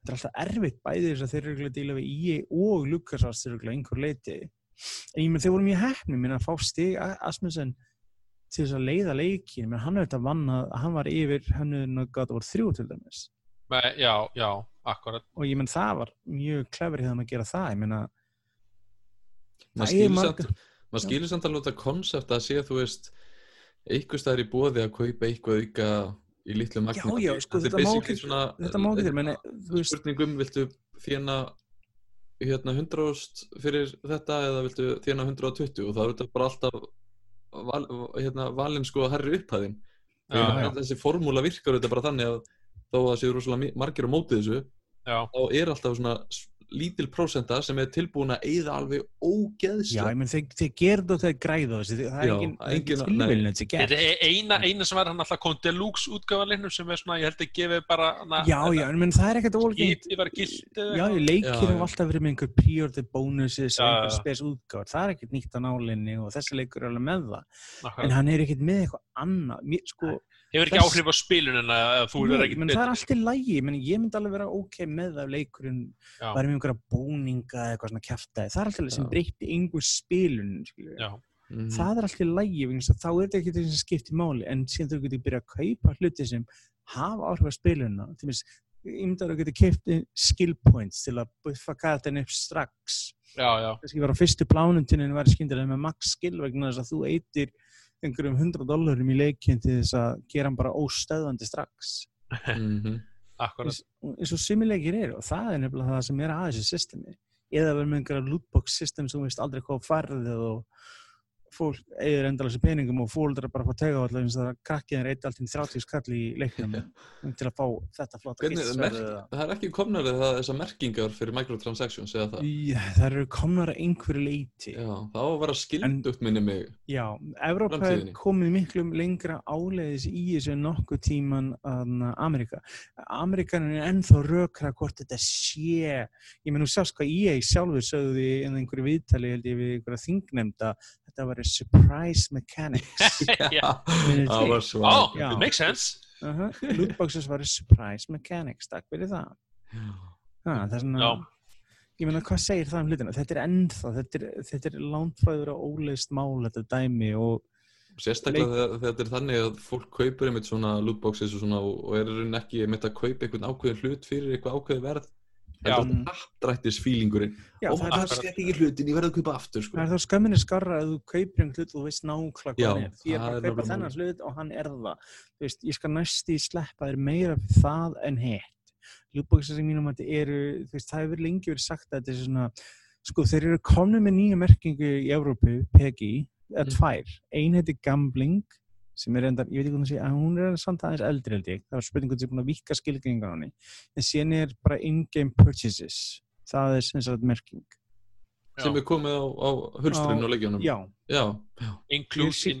þetta er alltaf erfitt bæði þess að þeir eru örugglega að díla við EA og LucasArts eru örugglega einhver leiti en ég menn þeir voru mjög minna að fá stig Asmussen til þess að leiða leikin, menn hann auðvitað vann að hann var yfir hennu gata voru þrjú til dæmis. Me, já, já, akkurat. Og ég menn það var mjög klefur hérna að gera það ég menna maður Það er skilur marga- samt maður skilur samt alveg þetta konsept að sé þú veist einhver staðar í bóði að kaupa eitthvað auka í litlu magni. Já, já, sko, Þetta er þetta má basically ekki- svona, þetta má ekki til, spurningum, viltu þjána hérna 100.000 fyrir þetta eða viltu þjána 120 og það er þetta bara alltaf val, hérna, valin sko að herri upphæðin. Já, já. En þessi formúla virkar þetta bara þannig að þó að það séu rosalega margir á mótið þessu já, þá er alltaf svona lítil prósenta sem er tilbúin að eyða alveg já, ógeðslega ég menn þeir, þeir gerðu og þeir græðu þessi, það er Já, engin, það er engin þetta gert. Er eina, eina sem var hann alltaf kom deluxe útgáfanleiknum sem er svona, ég held að gefi bara hana, já, já, en menn það er ekkert eða Já, leikir Já, já. alltaf verið með einhver pre-order bonuses Já, og einhver já. spes útgáð, það er ekkert nýtt á nálinni og þessi leikur er alveg með það. Akkurat. en hann er ekkert með eitthvað annað. Mér, sko, hefur ekki þess- áhrif á spilunina að þú er nei, menn það er allt í lægi menn, ég myndi alveg vera ok með að leikurinn Já. væri með einhverja búninga eða eitthvað svona kjaftaði, það er alltaf sem breytti einhver spilun Já. Mhm. það er alltaf í lægi þá er þetta ekki það sem skiptir máli en síðan þú getur byrjað að kaupa hluti sem hafa áhrif á spiluna til dæmis, ég myndi að þú getur keipt skill points til að buffa karakterin upp strax. Já, já, kannski var á fyrstu plánundinu en væri skyndilega með max skill vegna þess að þú eitir einhverjum 100 dollarum í leikin til þess að gera hann bara óstöðandi strax. Mhm. akkurat eins, og simileikir eru og það er nefnilega það sem er að þessu systemi. Eða verður með einhverja lootbox system sem veist aldrei hvað farðið og fólk eigður endalþessi peningum og fólk er bara að fá tega allir eins og það krakkið er eitt allt í 30 skall í leiknum til að fá þetta flotta Hvernig, merk, það er ekki komnar eða þessar merkingar fyrir microtransactions eða það? Já, það eru komnar að einhverju leiti Já, það á að vera skildugt minni mig. Já, Evrópa er komið miklu lengra áleiðis í þessu en nokkuð tíman að Amerika. Amerikanin er ennþá rökra hvort þetta sé, ég menn þú sást hvað EA sjálfur sögðu í einhverju viðtali held ég við einhverja þingnemnda þetta var surprise mechanics. Það var svag Já. makes sense uh -huh. Lootboxes var surprise mechanics, takk fyrir það. Ha, það er svona, Já. ég meina hvað segir það um hlutina? Þetta er ennþá, þetta er, þetta er langtfæður og óleist mál þetta dæmi og Sérstaklega þegar þetta er þannig að fólk kaupir einmitt svona lootboxes og svona og er í rauninni ekki einmitt að kaupa einhvern ákveðin hlut fyrir eitthvað ákveðin verð Já. heldur aftrættis fílingurinn og það er það það- skemmt ekki hlutin, ég verði að kaupa aftur sko. Það er þá skömminni skarra að þú kaupir einhvern hlut og þú veist nákvæmlega hvað er. Því ég er það bara er að kaupa þennan hlut og hann er það. Þú veist, ég skal næst í sleppa þér meira fyrir það en hitt. Ljúbóksar sem mínum að þetta eru, þú veist, það hefur lengi verið sagt að þetta er svona, sko, þeir eru komnið með nýja merkingu í Evrópu, PEGI, eða Mm. tvær. Ein heiti Gambling, sem er endar, ég veit ekki hvað það sé, að hún er samt aðeins eldri held ég. Það var spurning hvort þið er búin að vika skilgringar á henni. En síðan er bara in-game purchases. Það er sem sagt merking. sem er komið á, á hulstrinu Á- og leikjónum Já, já, já. Ég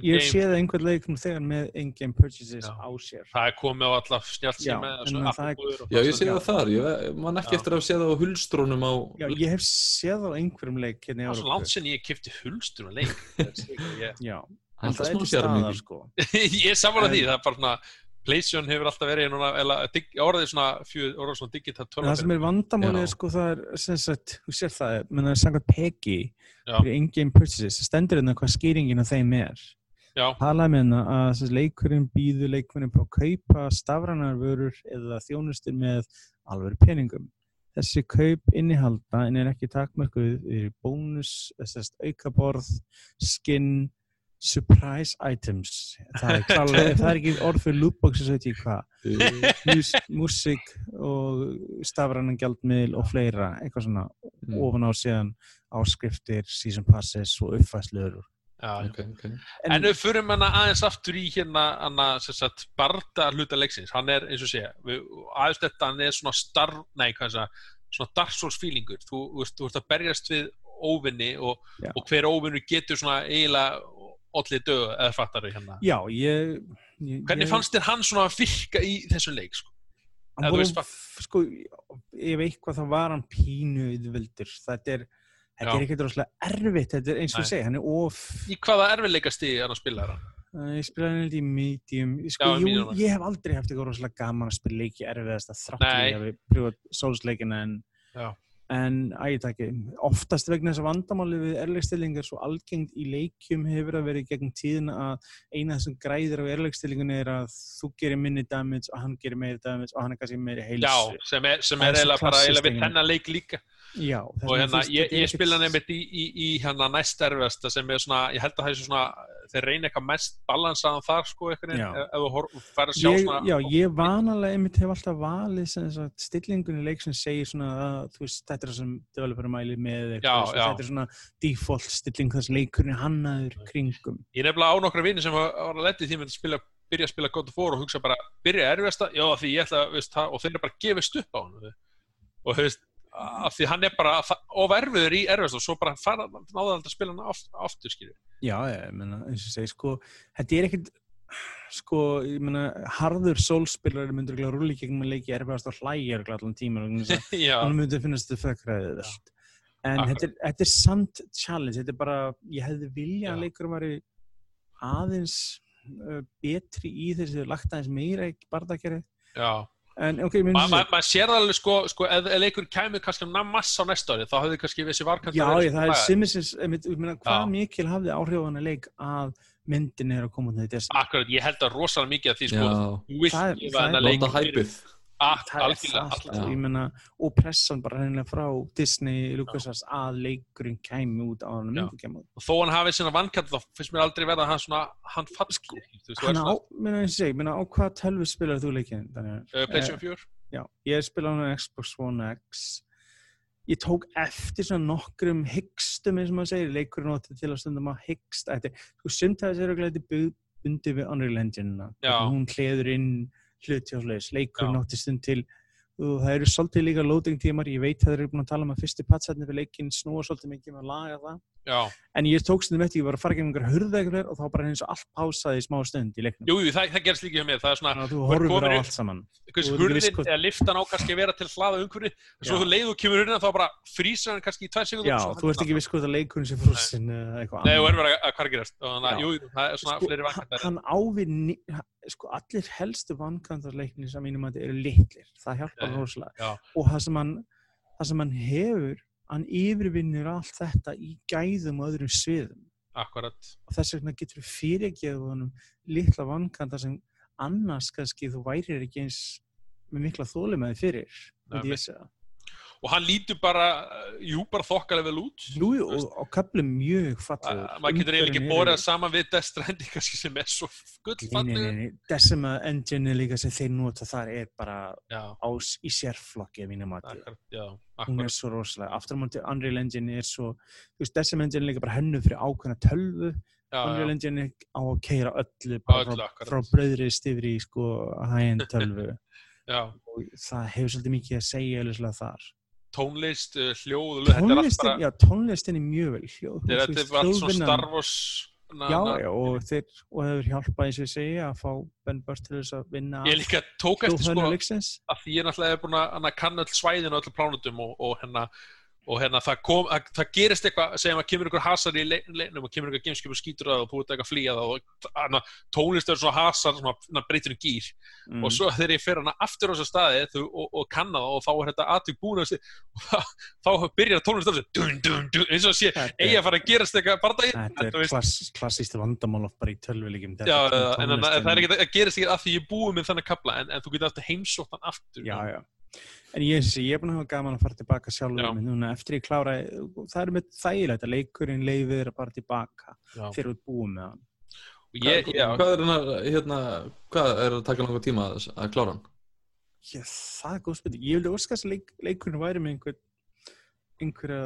ég game sé það einhvern leik nú þegar með in-game purchases Já. á sér. það er komið á alla snjált Já, síma en það er- já ég sé Já. það þar ég man ekki Já. eftir að sé það á hulstrónum á Já, ég hef séð á einhverjum leik hérna í það er svo langt sinni ég kifti hulstur og leik Það er Já, Það er en það er staðar sko. ég er saman að því, það er bara svona PlayStation hefur alltaf verið núna, eða dig- orðið svona, svona digital það sem er vandamáli Já. er sko það er, sem sagt, þú sér það, menn það er samkvæmt PEGI Já. fyrir in-game purchases, það stendur hérna hvað skýringin á þeim er. já, Talaði með hérna að sagt, leikurinn býður leikurinn på að kaupa stafranar vörur eða þjónustur með alveg peningum. Þessi kaup innihalda en er ekki takmörkuð í bónus, þessast aukaborð, skinn, surprise items. Það er, klálega, það er ekki orð fyrir lootboxes, veit ég hvað. Mus, músík og stafrannan gjaldmiðl og fleira, eitthvað svona Mm. ofan á síðan áskriftir, season passes og uppfæsluður. já, ok, ok En við förum hana aðeins aftur í hérna hana, sem sagt, barda hluta leiksins hann er, eins og segja, við, aðeins þetta hann er svona star, nei, hvað er það svona Dark Souls feelingur, þú, þú, þú ert að berjast við óvinni og, og hver óvinnu getur svona eiginlega allir döð, eða fattar þau hérna Já, ég... ég Hvernig ég, fannst þér hann svona virka í þessum leik, sko? voru- hvað- Sko, ef eitthvað þá var hann pínu yfirvöldur. Þetta er, þetta er ekkert rosalega erfitt, þetta er eins og ég segi, hann er of... Í hvaða erfiðleika stíði hann að spila það? Ég spilaði hann held í medium. Sko, Já, jú, ég hef aldrei haft eitthvað rosalega gaman að spila leiki erfiðast að þráttu ég hef pröfað sólsleikina en Já. En ægitaki, oftast vegna þess að vandamáli við erlegstillingar svo algengt í leikjum hefur að verið gegn tíðina að eina þessum græðir á erlegstillingunni er að þú gerir minni damage og hann gerir meiri damage og hann er kannski meiri heilsu. Já, sem er, sem er eiginlega bara eiginlega við þennan leik líka. Já, og hérna, ég, ég spila nefnitt í, í, í hérna næst erfiðasta sem er svona, ég held að það er svona þeir reyna eitthvað mest balansaðan þar sko eitthvað, ef þú fær að sjá ég, svona já, ég vanalega einmitt hef alltaf valið stillingunni leik sem segir svona að þú veist, þetta er það sem developer mæli með Já, eitthvað, svo já. þetta er svona default stilling þess leikurinn hannaður kringum. Ég nefnilega á nokkra vini sem var var að leti því með að spila, byrja að spila God of War og hugsa bara, byrja erfiðasta, já því ég ætla veist, það, og þeir eru bara að gefast upp á hann og þú veist, af því hann er bara það- of erfiður í erfiðasta og svo bara fara, náða hann að spila hann aft, aftur skilju Já, ég meina, eins og segi, sko, þetta er ekkit, sko, ég meina, harður sólspilari myndur ekki að rúli gegn með leiki erfiðast og hlægja allan tíma, hann myndi finnast þetta allt. En þetta er, þetta er samt challenge, þetta er bara, ég hefði vilja að Já. leikur væri aðeins uh, betri í þessi lagt aðeins meira í bardakeri. já En ok, myndi Ma- ma- maður sér það alveg sko, sko ef, ef leikur kæmur kannski um massa á næsta ári þá hefði kannski þessi varkant Já, ég, það er meina, hvað mikil hafði áhrif á hana leik að myndin er að koma til þetta. Akkurat, ég held að rosalega mikið af því sko, þú vilt Það er- það er- þennan leik Ah, algjörlega, ég og pressan bara reynilega frá Disney, LucasArts að leikurinn kæmi út á hann og þó hann hafi sinna vankant þá finnst mér aldrei verða að hann svona hann falli Sko, Hann á, minna eins og segi, minna á hvað tölvu spilar þú? Þannig, uh, PlayStation 4 Já, ég spila hann á Xbox One X. Ég tók eftir svona nokkrum hyggstum eins og maður segir, leikurinn átti til að stundum að hyggsta eftir, þú sumt að þessi eru glæti bundi við Unreal Engine Já. hún hliður inn hluti leikurinn Já. átti stund til. Og það eru svolítið líka loading tímar. Ég veit að þeir eru búin að tala um að fyrsti patsetni fyrir leikinn snúa svolítið mikið með að laga það já, en ég tók stundum eftir, ég var að fara gegn einhver hurða eitthvað og þá bara eins og allt pásaði í smá stund í leiknum. Jú, jú, það, það gerst líka hjá mér það er svona, að þú þú komin á allt saman. Þú hurðin eða liftan á kannski að vera til hlaða umhverfi svo þú leiðu kemur hurðina þá bara frýsar hann kannski í tvær segundur Já, þú ert ekki viss hvort að leikurinn sé eitthvað Nei, og annað. er verið að og fleiri hann, ávið, sko allir helstu vankantarleikni sem mínum að þetta eru litlir. Það hjálpar. Já. Og sem, það sem hann hefur, hann yfirvinnur allt þetta í gæðum og öðrum sviðum. akkurat, Og þess vegna getur fyrirgeðu honum litla vankanta sem annars kannski þú værir ekki eins með mikla þólimaði fyrir. Nei, myndi ég segja. Og hann lítur bara, jú, bara þokkalega vel út Jú, jú, og á köflum mjög. Uh, maður getur eiginlega ekki eru- saman við Death Stranding kannski sem er svo nei. Decima engine líka sem þeir nota þar er bara já, á, í sérflokki að mínum mati. Hún er svo rosalega. Aftur á móti Unreal Engine er svo, þú veist, Decima engine líka bara hennu fyrir ákveðna tölvu. já, Unreal Engine á að keira öllu bara öllu, frá, frá bröðrist yfir í sko high-end tölvu. já, og það hefur svolítið mikið að segja alveg þar. Tónlist, uh, hljóð er Tónlistin, bara já, tónlistin er mjög vel hljóð. þetta er- veist, er allt svona hljóðvinnan- Star Wars na, Já, na, já, og þeir, og hefur hjálpað eins og ég segja að fá Ben Burtt til þess að vinna ég líka tók eftir sko að því ég náttúrulega er búin að kanna öll svæðin og öll plánutum og, og hérna og hérna það, kom, að, það gerist eitthvað segjum að kemur ykkur hasar í leiknum og kemur ykkur gameskip og skýtur það og ert eitthvað að flýja það og tónlist er svona hasar svona, breytir um gýr Mm. og svo þegar ég fer hana aftur á þessu staði þú, og, og kanna það og þá er þetta aðtök búin að og þá, þá byrjar tónlist að eins og að sé eigi að fara að gerast eitthvað Þetta er klass, klassíst vandamál bara í en það er ekki að gerist ekki að því ég búið með þannig kapla en, en þú getur aftur heimsóttan aftur Já, já. En ég, sé, ég er búin að hafa gaman að fara tilbaka sjálfur Já. minn núna eftir ég klára, það er með þægilegt að leikurinn leifir að fara tilbaka þú ert búið með hann. Og ég, já, Hvað er hann að, hérna, hvað er að taka langa tíma að, að klára hann? Já, það er góð spurning. Ég vildi óskast að leik, leikurinn væri með einhver, einhverja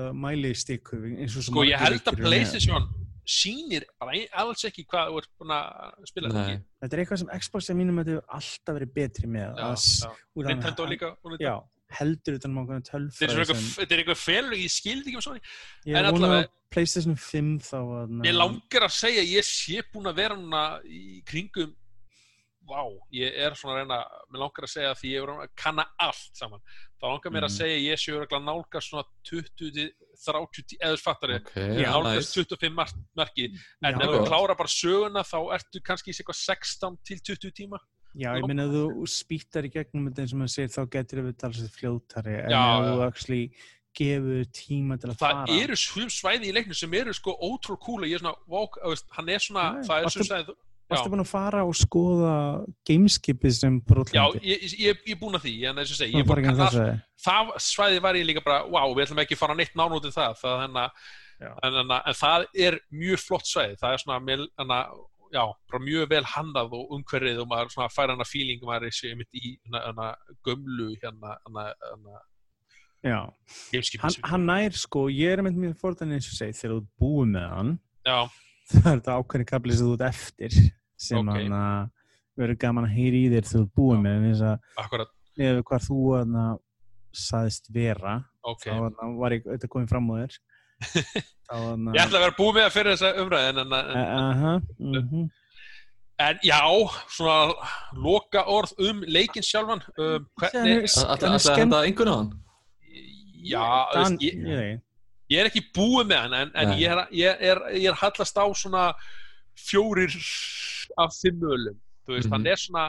og svo sko ég held að. PlayStation sýnir bara ein- alls ekki hvað þú ert búin að spila ekki. Þetta er eitthvað sem Xbox er mínum að þetta hefur alltaf verið betri með. Já, að já. Nintendo líka. Já, heldur utan um Þetta er tölfræði þetta er eitthvað felur ég skildi ekki um svona ég en er allavega- að PlayStation 5 þá að Mér langar að segja ég sé búin að vera núna í kringum Vá, ég er svona að reyna Mér langar að segja að því ég er að kanna allt saman. Þá langar mér að Mhm. segja ég sé að nálgast svona 20 til 30 tí- eða þú fattari Ok, Já, nálgast nice. 25 mark, marki en Já, ef þú klára bara söguna þá ertu kannski í eitthvað 16 til 20 tíma Já, ég meina ef þú spýtar í gegnum þetta eins og maður segir þá getur við talsið fljótari en Já, ef þú já. actually gefur tíma til að það fara eru svum svæði í leiknum sem eru sko cool og ég er svona, vák, hann er svona Já, það er varstu- svum svæði Varstu já. búin að fara og skoða gameskipið sem Já, brotlandi? ég, ég, ég er búinn að því, en eins og segi, ég er búinn að allt þessu. það svæði var ég líka bara, wow, við ætlum ekki að fara neitt í það, það Já. en, en, en það er mjög flott svæði, það er svona, já, bara mjög vel handað og umhverfið og maður svona fær hana feeling, maður er sér mitt í hana, hana gömlu hérna, hana, hana, Já, hann, hann nær sko, ég er með mjög fórtan eins og segi, þegar þú búið með hann, það er þetta ákveðni kapli sem þú ert eftir, sem Ok. hann að verður gaman að heyri í þér þegar þú búið með, en þess að ef hvað þú hann að saðist vera, ok. þá var ég auðvitað komið fram á þér. Þá hann ég ætla að vera búið með að fyrir þessa umræði en, en, en, Aha, mhm. en já, svona loka orð um leikinn sjálfan um, hvernig, er- Ætla að henda einhvern á hann? já, Dan, veist, ég, ég, er ekki búið með hann en, en ég, er, ég, er, ég er hallast á svona fjórir af fimm ölum veist, Mhm. hann er svona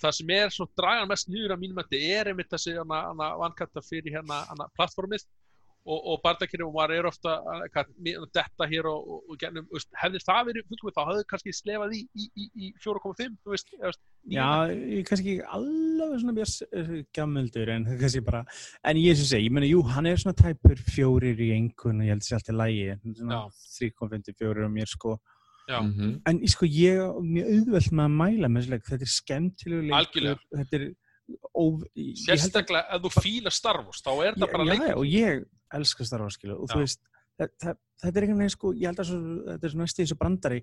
það sem er svona dragan mest nýður af mínum að er einmitt þessi vankanta fyrir hérna plattformið og, og bardakirinn og maður er ofta að hvað, mér- detta hér og, og, og gennum, hefði það verið fullkomið þá hefði kannski slefað í, í, í, í 4,5 þú veist, eða, þú veist, já, ég er kannski ekki alveg svona björns gammeldur en það er kannski bara, en ég sem segi, ég meina, jú, hann er svona tæpur fjórir í einhvern og ég held sér allt í lægi, svona Já. 3,54 á mér sko, Já. Mhm. en ég sko, ég er mjög auðvelt með að mæla með þessu leik, þetta er skemmtilegu leikur, Algjörlega. þetta er að sérstaklega ef þú fílar Star Wars þá er það bara já, og ég elska Star Wars skilu og þú veist, þetta er einhvern veginn sko, ég held að svo, þetta er svo næst í þessu brandari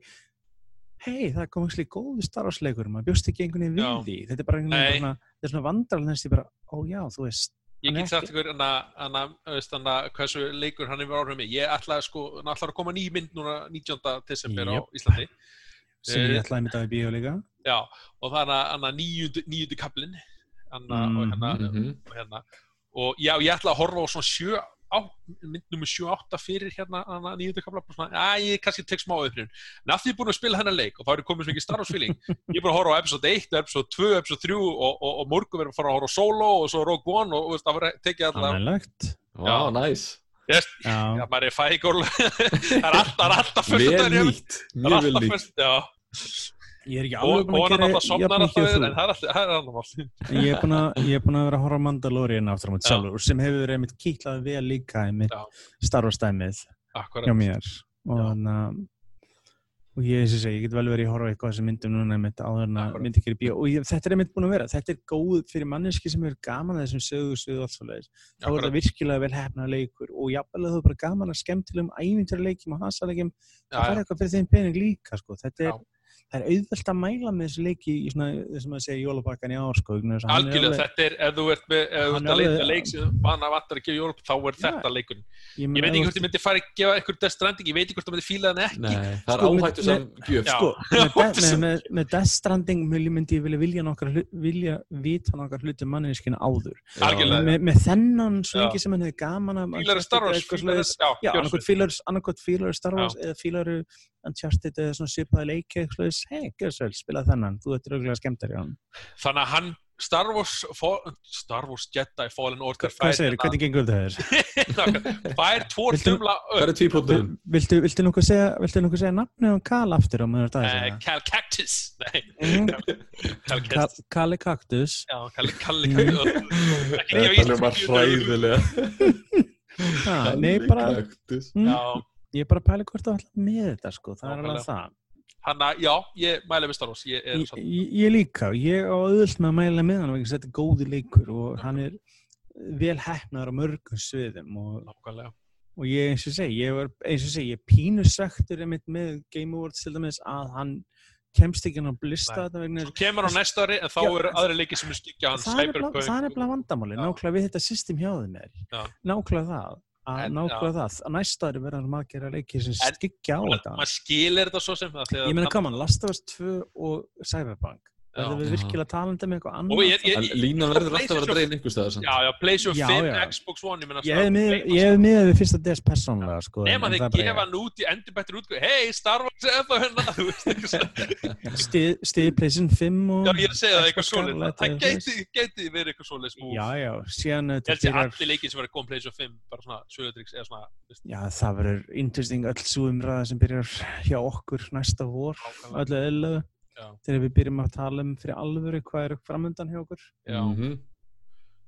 hei, það kom ekki góðu Star Wars leikur maður bjóst ekki einhvern veginn við því þetta er bara einhvern veginn svona, þetta er svona vandral næst í bara, ó já, þú veist Ég Hann er get sagt ykkur veist, hana, hversu leikur hann hefur áhrif mig. Ég ætlaði sko, hann ætlaði að koma ný mynd núna 19. desember á Íslandi. sem Eh, ég ætlaði mitt að í bíó líka Já, og það er hana níundu, níundu kaplinn. Og hérna. Og já, ég ætlaði að horfa á svona sjö, á, mynd nummer 7-8 fyrir hérna, níundu kapla. bara Svona, að ég kannski tek smá öðrun. En að því ég er búin að spila hennar leik og þá er ég komið svo mikið Star Wars feeling. Ég er búin að horfa á episode 1, episode 2, episode 3 og, og, og morgun verður að fara að horfa á Solo og svo Rogue One og, og veist, það var tekið allar. Ánægilegt Vá, næs. Yes, Já, Já, maður er fægól Það er alltaf, alltaf mér. nýtt. Það er Mjög alltaf nýtt. Ég er ekki alveg búin að gera jafn mikið þú. er er Ég er búin að, ég er búin að vera að horfa Mandalorian aftur á Já. sjálfur sem hefur verið einmitt kýtlað vel líka einmitt starfastæmið hjá mér. Og þannig að og ég, og segi, ég get vel verið að horfa eitthvað sem myndum núna einmitt áður en að myndi ekki í bíó. Og ég, þetta er einmitt búin að vera, þetta er góð fyrir manneski sem er gaman að þessum sögu sögu alls og leiðis, þá er það virkilega vel hefna leikur og jafnvel að þú er bara gaman að skemmtilegum ævintur leikim og hasalegjum Já, það er eitthvað fyrir þeim pening líka sko. þetta er. Það er auðvelt að mæla með þessu leiki í svona, þessum að segja jólapakkan í ár sko, vegna þess að hann er Algjörlega, alveg- þetta er, ef þú ert með, ef þú ert er að leita leik sem vana vantar að gefa jólp, þá er þetta leikurinn. ég Ég veit ekki hvort ég myndi fara að gefa eitthvað Death Stranding, ég veit ekki hvort það myndi fíla þann ekki. Nei, það er Sko, áhættu sem gjöf Já. sko, með, de, með, með, með Death Stranding myndi ég vilja vilja nokkar hlu- vilja vita nokkar hluti manneskina áður Algjörlega. með, með þennan svo Já. lengi sem hann hefði gaman að Fílar Star Wars, Uncharted eða svona svipaði leiki eitthvað svoleiðis, hei, gjör svo vel, spila þennan. Þú ert auðvitað skemmtar í hann Þannig að hann, Star Wars, Fall- Star Wars Jedi Fallen Order hvað segir, hvernig gengur þetta þér? hérna- fær tvo Viltu- þumla Það er tvípótturinn viltu, viltu nokkuð segja viltu nokkuð segja nafnið á Kal aftur á Uh, dag Cal Cactus Nei, Mhm. Cal Ka- Cactus Kali Kaktus. Já, Kalli Cactus Þetta er bara hræðilega. Nei, bara, Já, ég er bara að pæla hvort þú ætla með þetta sko, það er alveg það. Hann að, já, ég mæli með Star Wars Ég ég, ég, ég líka, ég á auðvöld með að mæla með hann þess að þetta er góði leikur og hann er vel hefnaður á mörgum sviðum og, og ég eins og segi, ég var eins og segi, ég pínu svektur einmitt með Game Awards til dæmis að hann kemst ekki hann að blista Svo kemur á næsta ári en þá Já, eru aðri leiki sem er skikja hann það er nefnilega- Cyberpunk það er nefnilega vandamáli, nákvæmlega við þetta system hjá þeim er, nákvæmlega það að En, nákvæmlega það, að næsta ári verða maður að gera leiki sem skikja á þetta. maður skilir þetta svo sem það ég meina, on, Last of Us 2 og Cyberpunk. Verður við virkilega talandi með eitthvað annað ég- ég- Lína verður alltaf að vera einhver staðar samt. Já, já, PlayStation Já, 5, já. Xbox One Ég meina Ég hef miðað- ég hef miðað við fyrsta DS persónlega sko, Nefn að bara gefa hann út í endurbættir útgöð Hei, Star Wars er það hérna Þú veist, eitthvað svona. ég. Stið, Stið PlayStation 5 og Já, ég er að segja það eitthvað Scarlett Það eða gæti verið eitthvað move. Já, já, síðan Ég þetta held byrjar allir leikir sem að koma PlayStation 5 bara svona sögudryggs eða svona Já, það verður interesting öll þegar við byrjum að tala um fyrir alvöru hvað er framöndan hjá okkur Já. Mhm.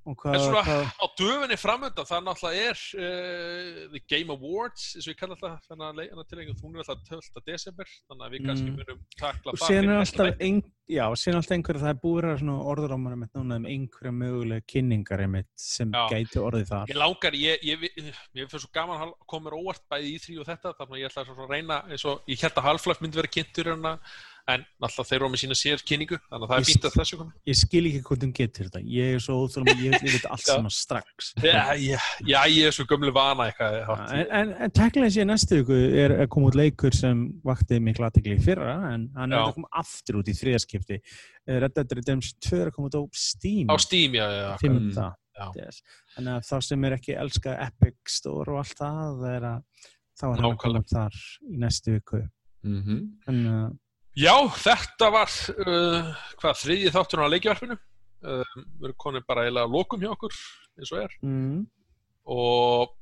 og En hvað, svona hvað á döfunni framöndan það náttúrulega er uh, The Game Awards eins og ég kalla alltaf þannig að leikana tilengja hún er alltaf 12. desember þannig að við kannski Mm. munum takla og það síðan fyrir er alltaf ein, já, síðan alltaf einhverja það er búið að orðurámar einmitt núna um einhverja mögulega kynningar einmitt sem Já. gæti orðið þar Ég langar, ég, ég, ég, ég fyrir svo gaman að koma mér óvart bæði í því og þetta þannig að ég ætla svo að reyna eins og ég held að Half-Life myndi vera kynntur hérna en alltaf þeir eru með sína sér kynningu þannig að það er fínt að þessu komi ég skil ekki hvernig hún getur þetta ég er svo óþólum ég, ég veit allt saman strax Já, já, já, ég er svo gömlu vana eitthvað en, en, en teknilega sé næstu viku er að koma út leikur sem vakti miklu aðtekli í fyrra en hann er að koma aftur út í þriðaskipti Red Dead Redemption 2 er að koma út á Steam á Steam, já, já, já. 5. Já. DS. þannig að þá sem er ekki elska Epic Store og allt það það að þá er hann að koma þar í næstu viku Mhm. en uh, Já, þetta var uh, hvað, þriðji þáttur á leikjavarpinu uh, við erum konið bara eiginlega að lokum hjá okkur eins og er. Mm, og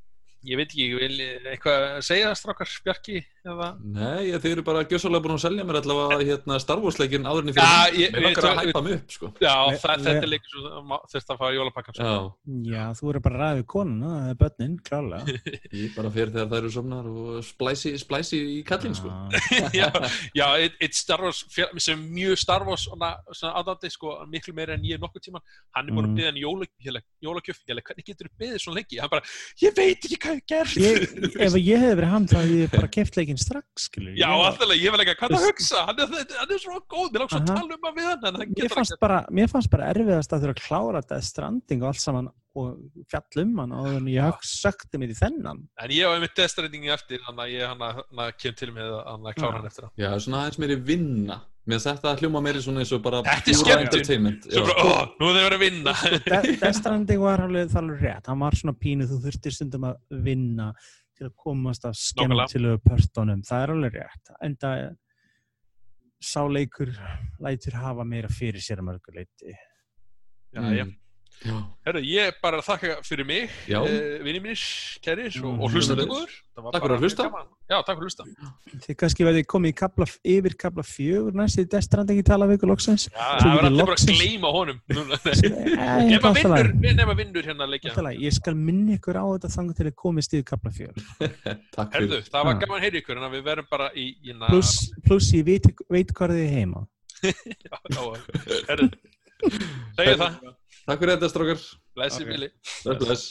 ég veit ekki, vil eitthvað segja það strákar, Bjarki eða Nei, ég- þið eru bara gjössalega búin að selja mér allavega hérna, Star Wars leikin áðurinn í Já, fyrir ég- Mér langar að hæpa mig upp, sko. Já, Ve- það, ve- þetta er leikur sem þurft að fara jólapakkan sko. Já, já, þú eru bara við konuna það er börnin, klálega. Ég bara fyrir þegar það eru somnar og splæsi, splæsi í kallinn, sko. Já. já, eitt, eitt Star Wars fél- sem mjög Star Wars svona, svona aðdandi, sko, miklu meira en ég nokkuð tíma hann er búin að byggja jóla, jólakjöf ég hvernig getur þú byggðið svona lengi? Hann bara, ég veit ekki hvað ég gert ég, ef ég hefði verið hann þá hefði ég bara keft leikinn strax skilur Já, alltaf, ég vil ekki hvað það hugsa. Hann er, hann er svo góð, mér svo að tala um að við hann en hann mér getur fannst, bara, mér fannst bara erfiðast að þurfa að klára þetta stranding og allt saman og fjall um hann og þannig ég högg sökti mér í þennan. En ég hef einmitt destrendingi eftir þannig að ég hann að, hann að kem til með að hann að klára hann eftir hann Já, svona aðeins meiri vinna. Mér þetta hljóma meiri svona eins og bara Þetta er skemmtun. svo bara, ó, nú er þeir verið að vinna. De- Death Stranding var alveg, er alveg rétt. Hann var svona pínu, þú þurftir stundum að vinna til að komast af skemmtilegu pörtunum, það er alveg rétt en það sáleikur lætur hafa meira fyrir sér að mörgur leiti já, Mm. já. Herru, ég bara þakka fyrir mig, uh, vinni mínir, kæris og, og góður. Það var Takk fyrir að hlusta. Já, takk fyrir að hlusta. Þið kannski verðið komið í kapla, yfir kapla fjögur næst í Destrand ekki tala við ykkur loksins. Já, það var getur allir bara að gleyma honum. Nefna alltaf vinnur, nefna vinnur hérna að leikja. Alltaf lagi. Ég skal minna ykkur á þetta þangar til að komist yfir kapla fjögur. fyrir það var gaman að heyra ykkur, en að við verum bara í... í na- Pluss plus ég veit, veit hvað þið er heima. Herru. Segja það. Takk fyrir þetta, strókar Blessi Ok. Billy. Bless, bless